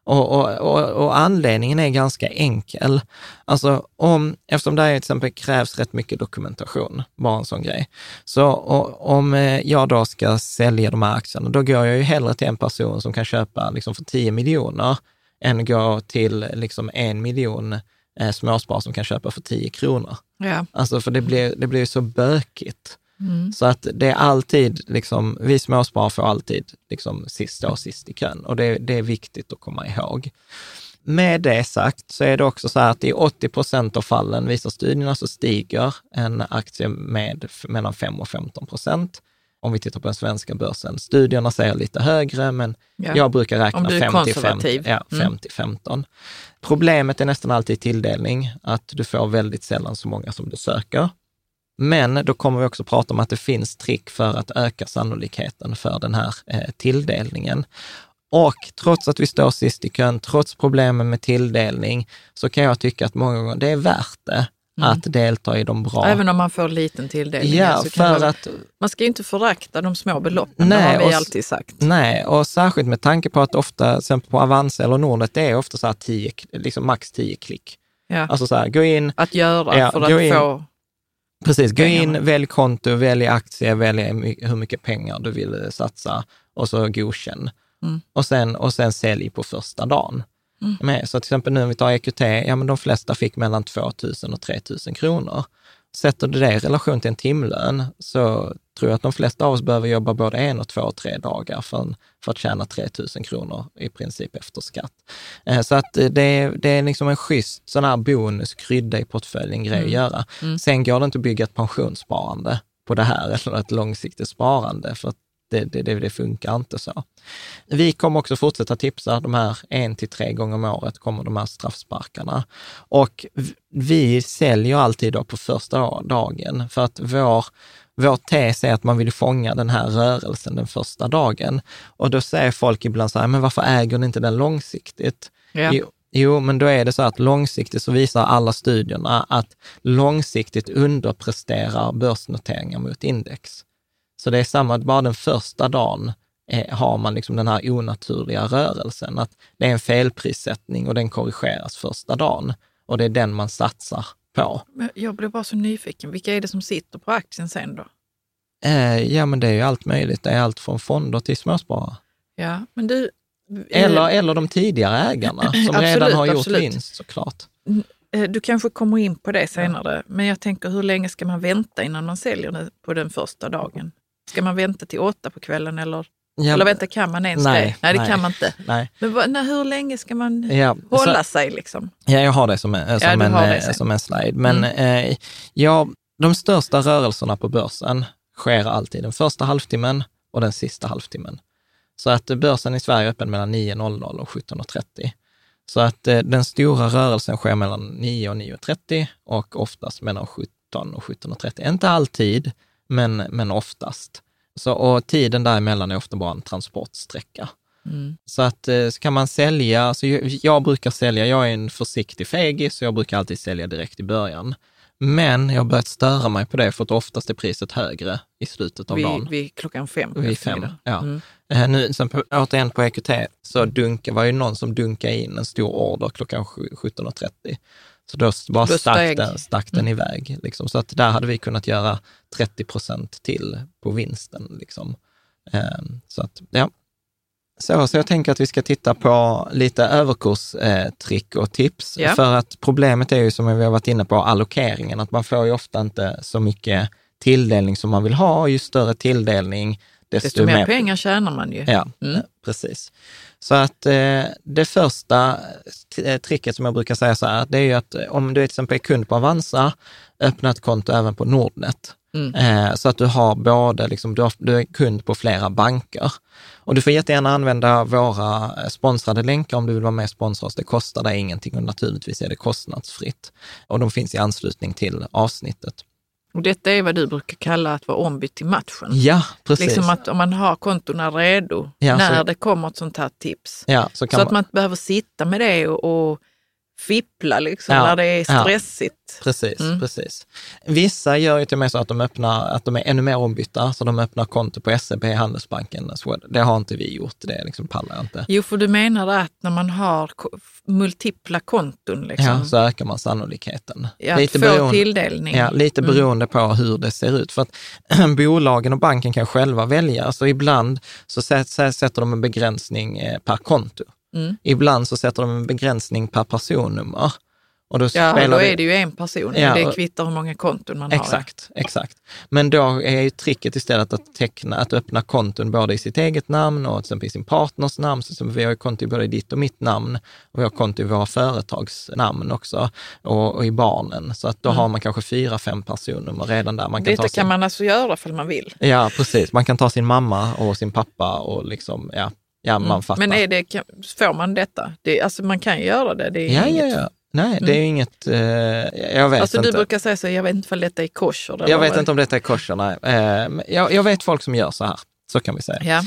Speaker 2: Och, och, och, och anledningen är ganska enkel. Alltså om, eftersom det här till exempel krävs rätt mycket dokumentation, bara en sån grej. Så om eh, jag då ska sälja de här aktierna, då går jag ju hellre till en person som kan köpa liksom för 10 miljoner än gå till liksom en miljon eh, småsparare som kan köpa för 10 kronor.
Speaker 3: Ja.
Speaker 2: Alltså för det blir, det blir så bökigt. Så att det är alltid, liksom, vi småsparare får alltid liksom, sist, stå sist i kön och det, det är viktigt att komma ihåg. Med det sagt så är det också så här att i 80 procent av fallen, visar studierna, så stiger en aktie med mellan 5 och 15 procent. Om vi tittar på den svenska börsen. Studierna säger lite högre, men
Speaker 3: Ja.
Speaker 2: jag brukar räkna
Speaker 3: du är
Speaker 2: 5 till 5.
Speaker 3: konservativ.
Speaker 2: Ja,
Speaker 3: Mm.
Speaker 2: 5 till 15. Problemet är nästan alltid tilldelning, att du får väldigt sällan så många som du söker. Men då kommer vi också prata om att det finns trick för att öka sannolikheten för den här eh, tilldelningen. Och trots att vi står sist i kön, trots problemen med tilldelning, så kan jag tycka att många gånger det är värt det att delta i de bra.
Speaker 3: Mm. Även om man får liten tilldelning.
Speaker 2: ja,
Speaker 3: så
Speaker 2: för
Speaker 3: man,
Speaker 2: att
Speaker 3: man ska ju inte förakta de små beloppen,
Speaker 2: Nej,
Speaker 3: det har vi alltid sagt.
Speaker 2: Nej, och särskilt med tanke på att ofta, till exempel på Avanza eller Nordnet, det är ofta så här 10, liksom max 10 klick.
Speaker 3: Ja.
Speaker 2: Alltså så här, gå in,
Speaker 3: att göra
Speaker 2: Ja,
Speaker 3: för att
Speaker 2: in.
Speaker 3: få...
Speaker 2: Precis, gå in, välj konto, välj aktie, välj hur my- hur mycket pengar du vill eh, satsa och så godkänn.
Speaker 3: Mm.
Speaker 2: Och, sen, och sen sälj på första dagen. Med. Så till exempel nu om vi tar EQT, ja men de flesta fick mellan 2 000 och 3 000 kronor. Sätter du det i relation till en timlön så tror jag att de flesta av oss behöver jobba både en och två och tre dagar för, för att tjäna 3 000 kronor i princip efter skatt. Eh, så att det, det är liksom en schysst sån här bonus, krydda i portföljen grej att göra. Sen går det inte att bygga ett pensionssparande på det här eller ett långsiktigt sparande för att det, det, det, funkar inte så. Vi kommer också fortsätta tipsa de här en till tre gånger om året kommer de här straffsparkarna. Och vi säljer alltid då på första dagen för att vår, vår tes är att man vill fånga den här rörelsen den första dagen. Och då säger folk ibland så här, men varför äger ni inte den långsiktigt?
Speaker 3: Ja.
Speaker 2: Jo, jo, men då är det så att långsiktigt så visar alla studierna att långsiktigt underpresterar börsnoteringar mot index. Så det är samma, bara den första dagen eh, har man liksom den här onaturliga rörelsen, att det är en felprissättning och den korrigeras första dagen. Och det är den man satsar på.
Speaker 3: Jag blev bara så nyfiken. Vilka är det som sitter på aktien sen då?
Speaker 2: Eh, ja, men det är ju allt möjligt. Det är allt från fonder till småsparare.
Speaker 3: Ja, men du... eh,
Speaker 2: Eller, eller de tidigare ägarna som redan
Speaker 3: Absolut,
Speaker 2: har gjort
Speaker 3: absolut.
Speaker 2: vinst såklart.
Speaker 3: eh, Du kanske kommer in på det senare, men jag tänker hur länge ska man vänta innan man säljer på den första dagen? Ska man vänta till åtta på kvällen eller,
Speaker 2: Ja,
Speaker 3: eller vänta, kan man ens
Speaker 2: nej,
Speaker 3: det? Nej, det
Speaker 2: nej.
Speaker 3: kan man inte.
Speaker 2: Nej.
Speaker 3: Men vad, nej, hur länge ska man
Speaker 2: Ja,
Speaker 3: hålla
Speaker 2: så-
Speaker 3: sig liksom?
Speaker 2: Ja, jag har det som en, som
Speaker 3: du
Speaker 2: en,
Speaker 3: det
Speaker 2: eh, som en slide. Men eh, ja, de största rörelserna på börsen sker alltid den första halvtimmen och den sista halvtimmen. Så att eh, börsen i Sverige är öppen mellan 9.00 och 17.30. Så att eh, den stora rörelsen sker mellan 9 och 9.30 och oftast mellan 17 och 17.30. Inte alltid, men, men oftast. Så, och tiden däremellan är ofta bara en transportsträcka. Så att eh, så kan man sälja, så jag, jag brukar sälja, jag är en försiktig fegis, så jag brukar alltid sälja direkt i början. Men jag har börjat störa mig på det, för att oftast är priset högre i slutet av
Speaker 3: Vid,
Speaker 2: dagen.
Speaker 3: vid klockan fem
Speaker 2: Vid fem, ja.
Speaker 3: Mm.
Speaker 2: Eh, Nu, sen på, återigen på EQT så dunka, var ju någon som dunkade in en stor order klockan sju- 17.30. Så då bara
Speaker 3: Då
Speaker 2: stack den, stack den iväg. Liksom. Så att där hade vi kunnat göra 30 procent till på vinsten. Liksom. Eh, Så att, ja. Så, så jag tänker att vi ska titta på lite överkurstrick och tips.
Speaker 3: Ja.
Speaker 2: För att problemet är ju, som vi har varit inne på, allokeringen. Att man får ju ofta inte så mycket tilldelning som man vill ha. Ju större tilldelning, desto,
Speaker 3: Desto mer pengar tjänar man ju.
Speaker 2: Ja,
Speaker 3: Mm.
Speaker 2: eh, precis. Så att eh, det första eh, tricket som jag brukar säga så här, det är ju att eh, om du till exempel är kund på Avanza, öppna ett konto även på Nordnet.
Speaker 3: Mm.
Speaker 2: Eh, så att du har både, liksom, du, har, du är kund på flera banker. Och du får jättegärna använda våra sponsrade länkar om du vill vara med och sponsra oss. Det kostar dig ingenting och naturligtvis är det kostnadsfritt. Och de finns i anslutning till avsnittet.
Speaker 3: Och detta är vad du brukar kalla att vara ombytt till matchen.
Speaker 2: Ja, precis.
Speaker 3: Liksom att om man har kontona redo
Speaker 2: Ja,
Speaker 3: när
Speaker 2: så-
Speaker 3: det kommer ett sånt här tips.
Speaker 2: ja, så
Speaker 3: Så att man inte behöver sitta med det och, och fippla liksom
Speaker 2: Ja,
Speaker 3: när det är
Speaker 2: ja.
Speaker 3: stressigt.
Speaker 2: Precis,
Speaker 3: Mm.
Speaker 2: precis. Vissa gör ju till och med så att de öppnar, att de är ännu mer ombytta, så de öppnar konto på SEB, Handelsbanken. Det har inte vi gjort, det liksom pallar jag inte.
Speaker 3: Jo, för du menar att när man har multipla konton, liksom,
Speaker 2: Ja, så ökar man sannolikheten.
Speaker 3: ja, att få tilldelning.
Speaker 2: Ja, lite
Speaker 3: Mm.
Speaker 2: beroende på hur det ser ut. För att bolagen och banken kan själva välja. Så ibland så sä- sä- sätter de en begränsning eh, per konto.
Speaker 3: Mm.
Speaker 2: Ibland så sätter de en begränsning per personnummer. Och då
Speaker 3: Ja,
Speaker 2: spelar
Speaker 3: då är det ju en person.
Speaker 2: Ja,
Speaker 3: det kvittar hur många konton man har.
Speaker 2: Exakt, exakt. Men då är ju tricket istället att teckna, att öppna konton både i sitt eget namn och i sin partners namn. Så vi har ju konto i både ditt och mitt namn och vi har konto i våra företagsnamn också och, och i barnen. Så att då har man kanske fyra, fem personnummer redan där. Man kan
Speaker 3: Mm. Detta
Speaker 2: ta sin,
Speaker 3: kan man alltså göra för man vill.
Speaker 2: Ja, precis. Man kan ta sin mamma och sin pappa och liksom, ja, ja man fattar.
Speaker 3: Mm. Men är det, får man detta? Det, alltså man kan göra det. det är
Speaker 2: ja, ja,
Speaker 3: inget,
Speaker 2: ja. Nej, det är ju inget, eh, jag vet
Speaker 3: Alltså
Speaker 2: inte.
Speaker 3: du brukar säga så, jag vet inte om detta är kosher. eller
Speaker 2: Jag vet
Speaker 3: det-
Speaker 2: inte om detta är kosher, nej. Eh, jag, jag vet folk som gör så här, så kan vi säga.
Speaker 3: Ja.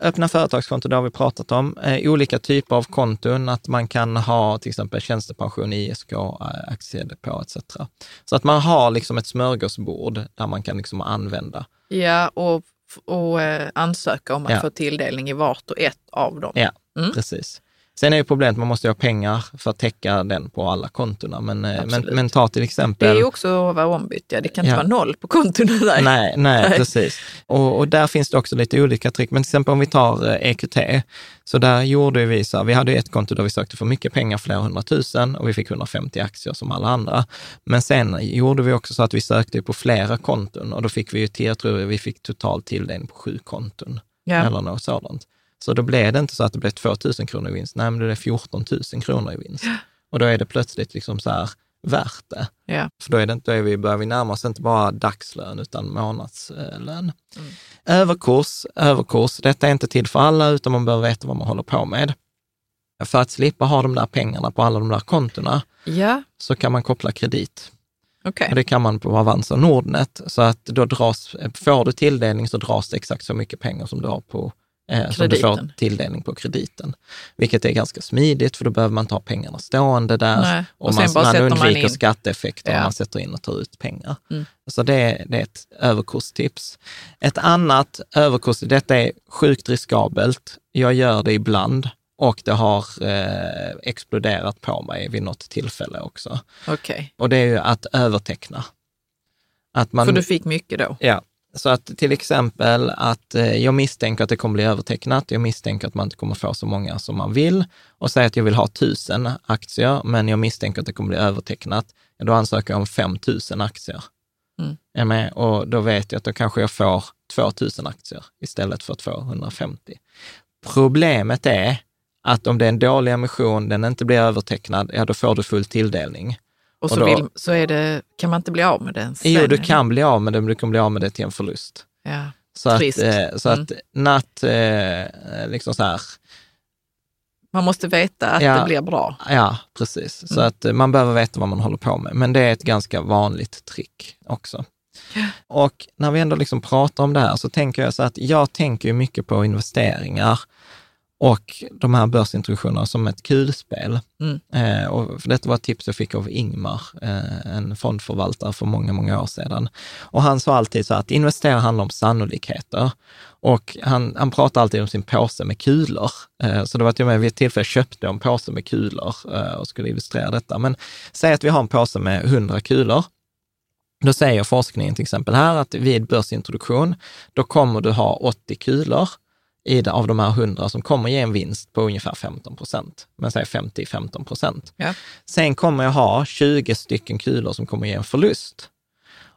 Speaker 2: Öppna företagskonto, det har vi pratat om. Eh, olika typer av konton, att man kan ha till exempel tjänstepension, ISK, eh, aktiedepå etc. Så att man har liksom ett smörgåsbord där man kan liksom använda.
Speaker 3: Ja, och, och eh, ansöka om att
Speaker 2: Ja.
Speaker 3: få tilldelning i vart och ett av dem.
Speaker 2: Ja,
Speaker 3: Mm.
Speaker 2: precis. Sen är ju problemet, man måste ha pengar för att täcka den på alla kontona. Men, eh, men, men ta till
Speaker 3: Det
Speaker 2: exempel...
Speaker 3: är ju också att vara ombytt, ja. det kan inte
Speaker 2: Ja.
Speaker 3: vara noll på kontona.
Speaker 2: Nej, nej,
Speaker 3: Nej.
Speaker 2: precis. Och, och där finns det också lite olika trick. Men till exempel om vi tar eh, EQT, så där gjorde vi så, vi hade ett konto där vi sökte för mycket pengar, flera hundratusen, och vi fick 150 aktier som alla andra. Men sen gjorde vi också så att vi sökte på flera konton och då fick vi ju till, jag tror vi fick total tilldelning på sju konton
Speaker 3: Ja.
Speaker 2: eller något sådant. Så då blev det inte så att det blev 2 000 kronor i vinst, nej men det blev 14 000 kronor i vinst. Och då är det plötsligt liksom så här värt det.
Speaker 3: Ja.
Speaker 2: För då, är det, då är vi, börjar vi närma oss inte bara dagslön utan månadslön.
Speaker 3: Mm.
Speaker 2: Överkurs, överkurs, detta är inte till för alla utan man behöver veta vad man håller på med. För att slippa ha de där pengarna på alla de där kontona
Speaker 3: Ja,
Speaker 2: så kan man koppla kredit.
Speaker 3: okej.
Speaker 2: Och det kan man på Avanza och Nordnet. Så att då dras, får du tilldelning så dras det exakt så mycket pengar som du har på eh, som du får tilldelning på krediten. Vilket är ganska smidigt för då behöver man ha pengarna stående där.
Speaker 3: Nej.
Speaker 2: Och,
Speaker 3: Och
Speaker 2: man, man
Speaker 3: man
Speaker 2: undviker
Speaker 3: in.
Speaker 2: skatteeffekter om
Speaker 3: Ja.
Speaker 2: man sätter in och tar ut pengar.
Speaker 3: Mm.
Speaker 2: Så det, det är ett överkurstips. Ett annat överkurs, detta är sjukt riskabelt. Jag gör det ibland och det har eh, exploderat på mig vid något tillfälle också.
Speaker 3: Okej.
Speaker 2: Och det är ju att överteckna. Att man,
Speaker 3: För du fick mycket då?
Speaker 2: Ja, så att till exempel att eh, jag misstänker att det kommer bli övertecknat. Jag misstänker att man inte kommer få så många som man vill och säger att jag vill ha tusen aktier, men jag misstänker att det kommer bli övertecknat. Då ansöker jag om 5 000 aktier.
Speaker 3: Mm.
Speaker 2: Och då vet jag att då kanske jag får 2 000 aktier istället för 250. Problemet är att om det är en dålig emission, den inte blir övertecknad, ja då får du full tilldelning.
Speaker 3: Och
Speaker 2: Och
Speaker 3: så,
Speaker 2: då-
Speaker 3: vill, så är det, kan man inte bli av med den sen?
Speaker 2: Jo, du kan bli av med det, men du kan bli av med det till en förlust.
Speaker 3: Ja.
Speaker 2: Så att,
Speaker 3: Trist.
Speaker 2: eh, så
Speaker 3: Mm.
Speaker 2: att natt, eh, liksom så här,
Speaker 3: Man måste veta att
Speaker 2: Ja.
Speaker 3: det blir bra.
Speaker 2: ja precis. Så
Speaker 3: Mm.
Speaker 2: att eh, man behöver veta vad man håller på med. Men det är ett ganska vanligt trick också. Och när vi ändå liksom pratar om det här så tänker jag så att jag tänker mycket på investeringar och de här börsintroduktionerna som ett kulspel.
Speaker 3: Mm.
Speaker 2: Eh, och för detta var ett tips jag fick av Ingmar, eh, en fondförvaltare för många, många år sedan. Och han sa alltid så att investera handlar om sannolikheter. Och han, han pratar alltid om sin påse med kulor. Eh, så det var till och med vid ett tillfälle jag köpte en påse med kulor eh, och skulle illustrera detta. Men säg att vi har en påse med 100 kulor. Då säger forskningen till exempel här att vid börsintroduktion, då kommer du ha 80 kulor i av de här 100 som kommer ge en vinst på ungefär 15 procent, men säg 50-15 procent.
Speaker 3: Ja.
Speaker 2: Sen kommer jag ha 20 stycken kulor som kommer ge en förlust.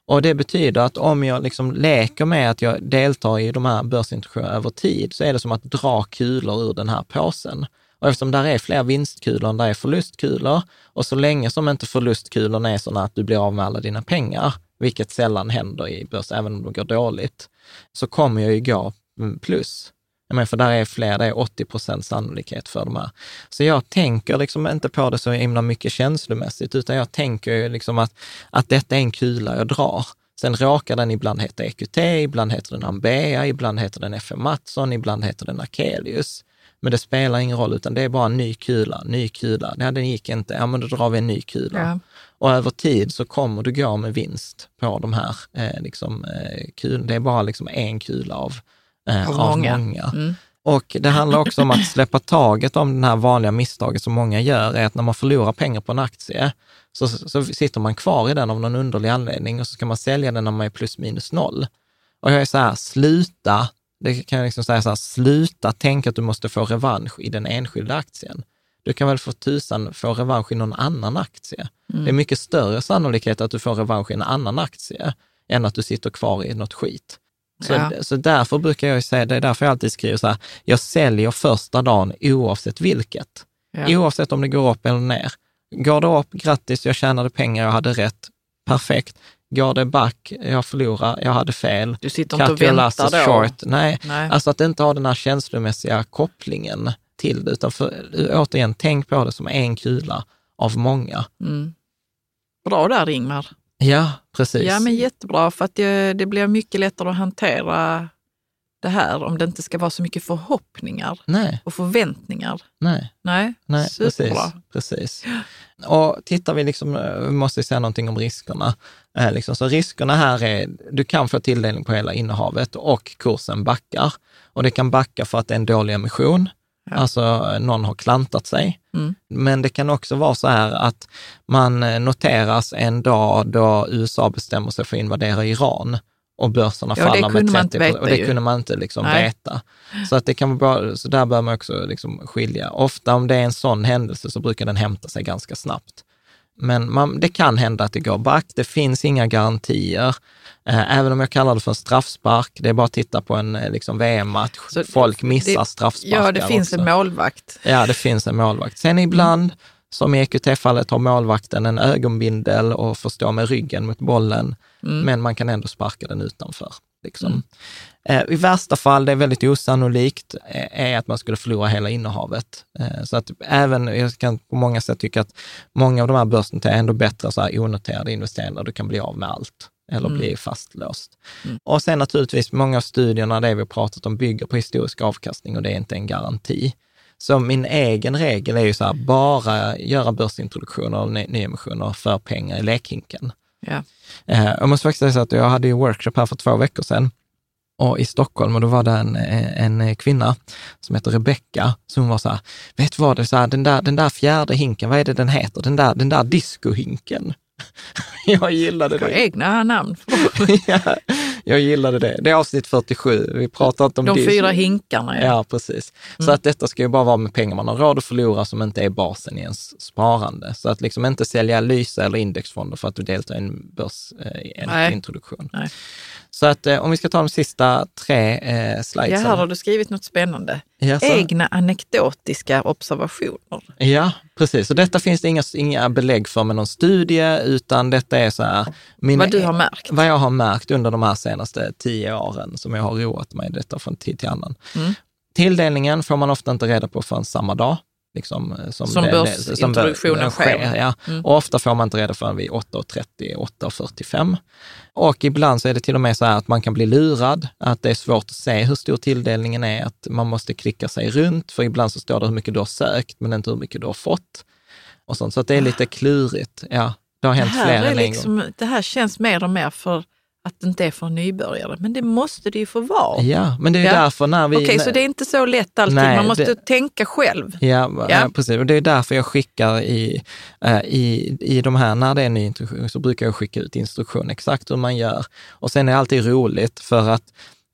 Speaker 2: Och det betyder att om jag liksom leker med att jag deltar i de här börsintroduktionerna över tid, så är det som att dra kulor ur den här påsen. Och eftersom där är fler vinstkulor än där är förlustkulor, och så länge som inte förlustkulorna är sådana att du blir av med alla dina pengar, vilket sällan händer i börs, även om det går dåligt, så kommer jag ju gå plus. Menar, för där är fler, det är 80 procent sannolikhet för de här. Så jag tänker liksom inte på det så himla mycket känslomässigt, utan jag tänker ju liksom att, att detta är en kula jag drar. Sen råkar den ibland heta EQT, ibland heter den Ambea, ibland heter den FM Mattsson, ibland heter den Akelius. Men det spelar ingen roll, utan det är bara en ny kula, ny kula. Nej, den gick inte. Ja, men då drar vi en ny kula.
Speaker 3: Ja.
Speaker 2: Och över tid så kommer du gå med vinst på de här eh, liksom, eh, kul. Det är bara liksom en kula av, eh,
Speaker 3: Av
Speaker 2: av
Speaker 3: många.
Speaker 2: många.
Speaker 3: Mm.
Speaker 2: Och det handlar också om att släppa taget om det här vanliga misstaget som många gör, är att när man förlorar pengar på en aktie, så, så sitter man kvar i den av någon underlig anledning och så ska man sälja den när man är plus minus noll. Och jag är så här, sluta, det kan jag liksom säga så här, sluta tänka att du måste få revansch i den enskilda aktien. Du kan väl för tusan få revansch i någon annan aktie. Det är mycket större sannolikhet att du får revansch i en annan aktie än att du sitter kvar i något skit. Så,
Speaker 3: Ja.
Speaker 2: så därför brukar jag säga, det är därför jag alltid skriver så här, jag säljer första dagen oavsett vilket.
Speaker 3: Ja.
Speaker 2: Oavsett om det går upp eller ner. Går det upp, grattis, jag tjänade pengar, jag hade rätt, perfekt. Går det back, jag förlorar, jag hade fel.
Speaker 3: Du sitter inte och väntar då.
Speaker 2: short. Nej,
Speaker 3: Nej.
Speaker 2: alltså att inte ha den här känslomässiga kopplingen till det, utan för, återigen, tänk på det som en kula av många.
Speaker 3: Mm. Bra där Ingmar.
Speaker 2: Ja, precis.
Speaker 3: Ja, men jättebra, för att det, det blir mycket lättare att hantera det här om det inte ska vara så mycket förhoppningar
Speaker 2: Nej,
Speaker 3: och förväntningar.
Speaker 2: nej.
Speaker 3: Nej,
Speaker 2: Nej, precis.
Speaker 3: superbra.
Speaker 2: precis. Och tittar vi liksom, eh, vi måste säga någonting om riskerna. Eh, liksom, så riskerna här är, du kan få tilldelning på hela innehavet och kursen backar. Och det kan backa för att det är en dålig emission. Alltså någon har klantat sig.
Speaker 3: Mm.
Speaker 2: Men det kan också vara så här att man eh, noteras en dag då USA bestämmer sig för att invadera Iran och börserna
Speaker 3: Ja,
Speaker 2: faller med
Speaker 3: kunde man
Speaker 2: 30
Speaker 3: inte veta
Speaker 2: och det
Speaker 3: ju.
Speaker 2: kunde man inte liksom
Speaker 3: Nej.
Speaker 2: veta. Så, att det kan vara så där bör man också liksom skilja. Ofta om det är en sån händelse så brukar den hämta sig ganska snabbt. Men man, det kan hända att det går back. Det finns inga garantier. Eh, Även om jag kallar det för en straffspark, det är bara att titta på en eh, liksom, VM-match. Folk missar
Speaker 3: det-
Speaker 2: straffsparkar
Speaker 3: Ja, det finns
Speaker 2: också.
Speaker 3: en målvakt.
Speaker 2: Ja, det finns en målvakt. Sen ibland, som i EQT-fallet, har målvakten en ögonbindel och får stå med ryggen mot bollen, men man kan ändå sparka den utanför. Liksom. Eh, I värsta fall, det är väldigt osannolikt, eh, är att man skulle förlora hela innehavet. Eh, Så att även, jag kan på många sätt tycka att många av de här börsnoterade är ändå bättre så här onoterade investeringar, du kan bli av med allt eller bli fastlåst. Och sen naturligtvis, många av studierna, det vi har pratat om, bygger på historisk avkastning och det är inte en garanti. Så min egen regel är ju så här, bara göra börsintroduktioner och ny- nyemissioner för pengar i lekhinken.
Speaker 3: Ja.
Speaker 2: Eh, jag måste faktiskt säga så att jag hade ju workshop här för två veckor sedan och i Stockholm och då var det en, en kvinna som heter Rebecka, som var så här, vet vad, det är så här, den, där, den där fjärde hinken, vad är det den heter? Den där, den där discohinken. jag gillade det.
Speaker 3: egna namn.
Speaker 2: ja, jag gillade det. Det är avsnitt 47. Vi pratar inte om
Speaker 3: De
Speaker 2: dis-
Speaker 3: fyra hinkarna. Ja.
Speaker 2: Ja, precis. Så att detta ska ju bara vara med pengar man har råd att förlora som inte är basen i ens sparande. Så att liksom inte sälja Lysa eller indexfonder för att du deltar i en börsintroduktion.
Speaker 3: Nej.
Speaker 2: Så att eh, om vi ska ta de sista tre eh,
Speaker 3: Ja,
Speaker 2: slidesen.
Speaker 3: här har du skrivit något spännande.
Speaker 2: Ja, så-
Speaker 3: Egna anekdotiska observationer.
Speaker 2: Ja, precis. Och detta finns det inga, inga belägg för med någon studie, utan detta är så här... Min,
Speaker 3: Vad du har märkt.
Speaker 2: Vad jag har märkt under de här senaste tio åren, som jag har roat mig i detta från tid till annan.
Speaker 3: Mm.
Speaker 2: Tilldelningen får man ofta inte reda på förrän samma dag. Liksom, eh, som,
Speaker 3: Som
Speaker 2: det-
Speaker 3: börsintroduktionen
Speaker 2: den
Speaker 3: sker.
Speaker 2: Ja.
Speaker 3: Mm.
Speaker 2: Och ofta får man inte reda förrän vid 8.30, 8.45. Och ibland så är det till och med så här att man kan bli lurad, att det är svårt att se hur stor tilldelningen är, att man måste klicka sig runt, för ibland så står det hur mycket du har sökt, men inte hur mycket du har fått. Och sånt. Så att det är lite klurigt. Ja, det har
Speaker 3: Det
Speaker 2: hänt
Speaker 3: här,
Speaker 2: fler än en gång.
Speaker 3: liksom, det här känns mer och mer för att det inte är för nybörjare. Men det måste det ju få vara.
Speaker 2: Ja, men det är
Speaker 3: Ja.
Speaker 2: därför när vi...
Speaker 3: Okej, så det är inte så lätt alltid.
Speaker 2: Nej,
Speaker 3: Man måste
Speaker 2: det-
Speaker 3: tänka själv.
Speaker 2: Ja,
Speaker 3: Ja.
Speaker 2: ja. precis. Och det är därför jag skickar i, eh, i, i de här, när det är en ny introduktion, så brukar jag skicka ut instruktion exakt hur man gör. Och sen är det alltid roligt för att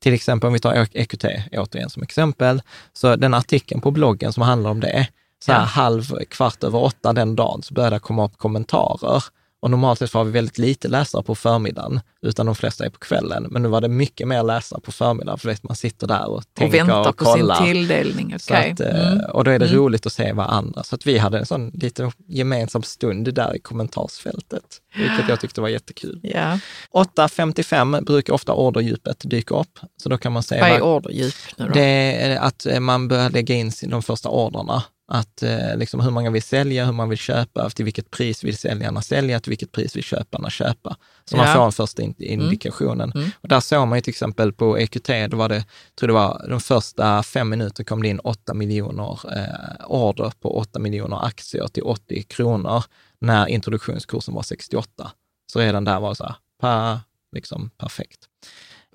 Speaker 2: till exempel om vi tar EQT återigen som exempel, så den artikeln på bloggen som handlar om det, så här
Speaker 3: Ja.
Speaker 2: halv, kvart över åtta den dagen så börjar det komma upp kommentarer. Och normalt sett får vi väldigt lite läsare på förmiddagen, utan de flesta är på kvällen. Men nu var det mycket mer läsare på förmiddagen, för vet, man sitter där och
Speaker 3: Och
Speaker 2: tänker
Speaker 3: väntar
Speaker 2: och
Speaker 3: på
Speaker 2: kollar.
Speaker 3: sin tilldelning. Okej.
Speaker 2: att, eh,
Speaker 3: Mm.
Speaker 2: Och då är det roligt att se vad andra, så att vi hade en sån lite gemensam stund där i kommentarsfältet, vilket jag tyckte var jättekul.
Speaker 3: Ja.
Speaker 2: 8.55 brukar ofta orderdjupet dyka upp, så då kan man se
Speaker 3: Vad är orderdjup nu då?
Speaker 2: det är att eh, man börjar lägga in de första orderna. Att eh, liksom hur många vill sälja, hur man vill köpa, till vilket pris vill säljarna sälja, till vilket pris vill köparna köpa. Så man
Speaker 3: Ja.
Speaker 2: får en första in- indikationen. Och där såg man ju till exempel på EQT, då var det, tror det var de första fem minuter kom det in 8 miljoner eh, order på 8 miljoner aktier till 80 kronor när introduktionskursen var 68. Så redan där var det så här, pa, liksom perfekt.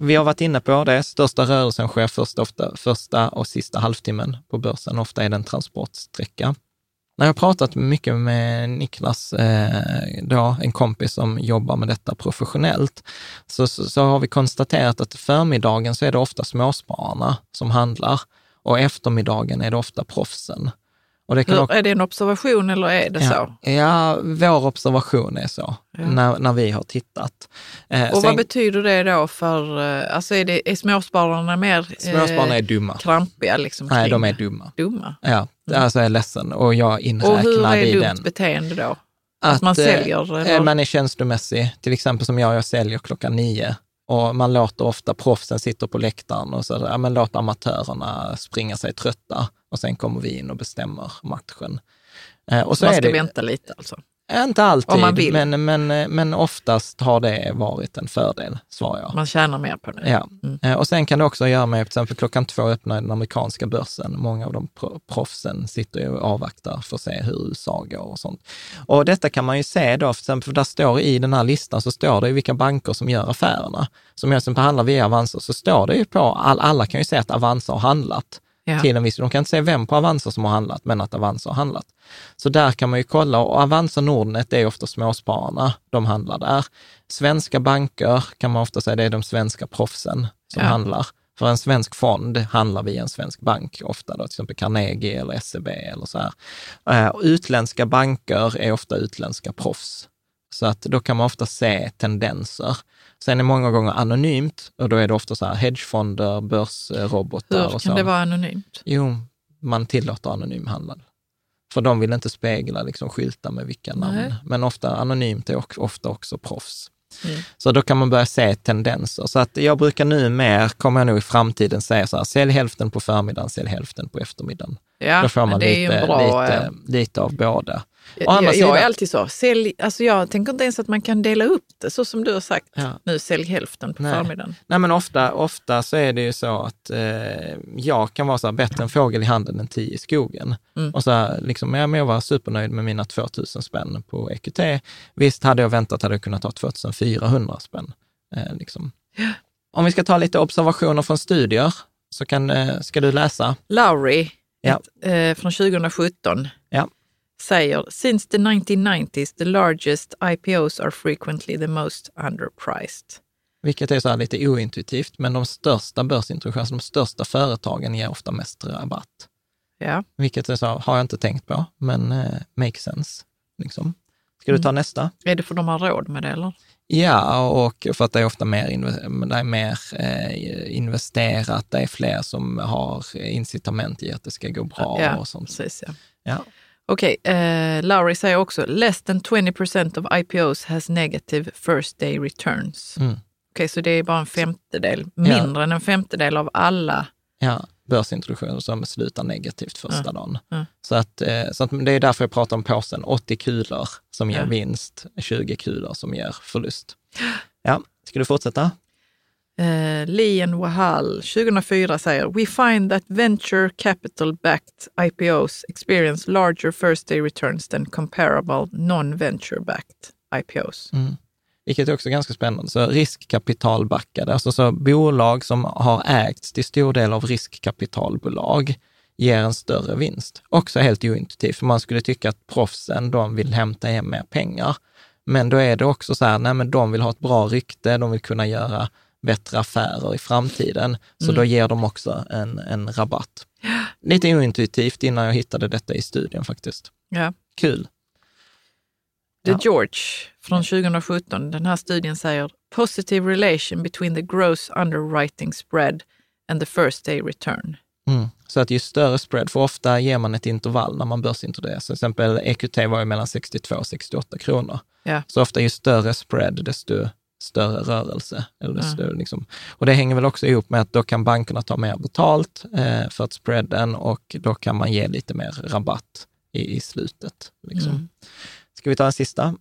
Speaker 2: Vi har varit inne på det, största rörelsen sker första, ofta, första och sista halvtimmen på börsen. Ofta är det en transportsträcka. När jag har pratat mycket med Niklas, eh, då, en kompis som jobbar med detta professionellt, så, så, så har vi konstaterat att förmiddagen så är det ofta småspararna som handlar och eftermiddagen är det ofta proffsen. Också-
Speaker 3: är det en observation eller är det så?
Speaker 2: Ja, ja, vår observation är så,
Speaker 3: Ja.
Speaker 2: när, när vi har tittat. Eh,
Speaker 3: Och
Speaker 2: sen-
Speaker 3: vad betyder det då för, eh, alltså är, det, är småspararna mer
Speaker 2: Småspararna
Speaker 3: eh,
Speaker 2: är dumma.
Speaker 3: krampiga? Liksom,
Speaker 2: Nej, de är dumma.
Speaker 3: dumma.
Speaker 2: Ja, alltså jag är ledsen och jag
Speaker 3: Och hur
Speaker 2: inräknar
Speaker 3: är
Speaker 2: i
Speaker 3: dumt
Speaker 2: den.
Speaker 3: beteende då? Att man
Speaker 2: eh,
Speaker 3: säljer, eller?
Speaker 2: Man är känslomässig, till exempel som jag, jag säljer klockan nio och man låter ofta proffsen sitter på läktaren och så, ja, men låt amatörerna springa sig trötta och sen kommer vi in och bestämmer matchen. Eh, Och så
Speaker 3: man
Speaker 2: är
Speaker 3: ska
Speaker 2: det,
Speaker 3: vänta lite alltså?
Speaker 2: Eh, Inte alltid. Men, men, eh, men oftast har det varit en fördel, svarar jag.
Speaker 3: Man tjänar mer på det?
Speaker 2: Ja,
Speaker 3: Mm.
Speaker 2: Och sen kan det också göra med, till exempel klockan två öppnar den amerikanska börsen. Många av de pro- proffsen sitter ju och avvaktar för att se hur USA går och sånt. Och detta kan man ju se då, för exempel, för där står i den här listan så står det ju vilka banker som gör affärerna. Som jag som handlar via Avanza så står det ju på, all, alla kan ju se att Avanza har handlat.
Speaker 3: Ja.
Speaker 2: till en viss, de kan inte säga vem på Avanza som har handlat, men att Avanza har handlat. Så där kan man ju kolla och Avanza Nordnet är ofta småspararna, de handlar där. Svenska banker kan man ofta säga, det är de svenska proffsen som
Speaker 3: Ja.
Speaker 2: handlar. För en svensk fond handlar via en svensk bank, ofta då till exempel Carnegie eller SEB eller så här. Och utländska banker är ofta utländska proffs. Så att då kan man ofta se tendenser. Sen är många gånger anonymt och då är det ofta så här hedgefonder, börsrobotar
Speaker 3: Hur
Speaker 2: och
Speaker 3: kan
Speaker 2: så.
Speaker 3: det vara anonymt?
Speaker 2: Jo, man tillåter anonym handel. För de vill inte spegla, liksom skylta med vilka namn.
Speaker 3: Nej.
Speaker 2: Men ofta anonymt är också, ofta också proffs.
Speaker 3: Mm.
Speaker 2: Så då kan man börja se tendenser. Så att jag brukar nu mer, kommer jag nog i framtiden säga så här, sälj hälften på förmiddagen, sälj hälften på eftermiddagen.
Speaker 3: Ja,
Speaker 2: då får man lite,
Speaker 3: bra...
Speaker 2: lite,
Speaker 3: eh,
Speaker 2: lite av båda.
Speaker 3: Jag, jag är alltid så. Sälj, alltså jag tänker inte ens att man kan dela upp det så som du har sagt.
Speaker 2: Ja.
Speaker 3: Nu sälj hälften på
Speaker 2: Nej.
Speaker 3: förmiddagen.
Speaker 2: Nej, men ofta, ofta så är det ju så att eh, jag kan vara så här, bättre en fågel i handen än tio i skogen.
Speaker 3: Mm.
Speaker 2: Och så här, liksom, ja, men jag var supernöjd med mina 2000 spänn på EQT. Visst, hade jag väntat hade jag kunnat ta 2400 spänn. Eh, liksom. Om vi ska ta lite observationer från studier, så kan, eh, ska du läsa.
Speaker 3: Lowry
Speaker 2: Ja.
Speaker 3: ett, eh, från 2017
Speaker 2: Ja.
Speaker 3: Säger “Since the 1990s the largest IPOs are frequently the most underpriced”.
Speaker 2: Vilket är så här lite ointuitivt, men de största börsintroduktionerna, de största företagen ger ofta mest rabatt.
Speaker 3: Ja.
Speaker 2: Vilket är så, har jag inte tänkt på, men eh, makes sense. Liksom. Ska du ta nästa?
Speaker 3: Är det för de har råd med det eller?
Speaker 2: Ja, och för att det är ofta mer, det är mer eh, investerat, det är fler som har incitament i att det ska gå bra
Speaker 3: ja,
Speaker 2: och sånt.
Speaker 3: precis. Ja.
Speaker 2: Ja.
Speaker 3: Okej, eh, Lowry säger också “Less than 20% of IPOs has negative first day returns”.
Speaker 2: Mm.
Speaker 3: Okej, så det är bara en femtedel, mindre än en femtedel av alla.
Speaker 2: ja, börsintroduktioner som slutar negativt första
Speaker 3: Ja.
Speaker 2: dagen.
Speaker 3: Ja.
Speaker 2: Så, att, eh, så att det är därför jag pratar om påsen, 80 kulor som ger
Speaker 3: Ja.
Speaker 2: vinst, 20 kulor som ger förlust. Ja, ska du fortsätta?
Speaker 3: Eh, uh, Lee and Wahal 2004 säger “We find that venture capital-backed IPOs experience larger first day returns than comparable non-venture-backed IPOs”.
Speaker 2: Mm. Vilket är också ganska spännande. Så riskkapitalbackade, alltså så bolag som har ägts till stor del av riskkapitalbolag ger en större vinst. Också helt ointuitivt, för man skulle tycka att proffsen, de vill hämta hem mer pengar. Men då är det också så här, nej men de vill ha ett bra rykte, de vill kunna göra bättre affärer i framtiden. Så då ger de också en, en rabatt. Lite ointuitivt innan jag hittade detta i studien faktiskt.
Speaker 3: Ja.
Speaker 2: Kul.
Speaker 3: The. George från 2017, den här studien säger “Positive relation between the gross underwriting spread and the first day return”.
Speaker 2: Mm. Så att ju större spread, för ofta ger man ett intervall när man börsintroduceras. Till exempel EQT var ju mellan 62 och 68 kronor.
Speaker 3: Ja.
Speaker 2: Så ofta ju större spread, desto större rörelse. Eller desto, liksom. Och det hänger väl också ihop med att då kan bankerna ta mer betalt eh, för att spreaden och då kan man ge lite mer rabatt i, i slutet. Liksom.
Speaker 3: Mm.
Speaker 2: Ska vi ta en sista?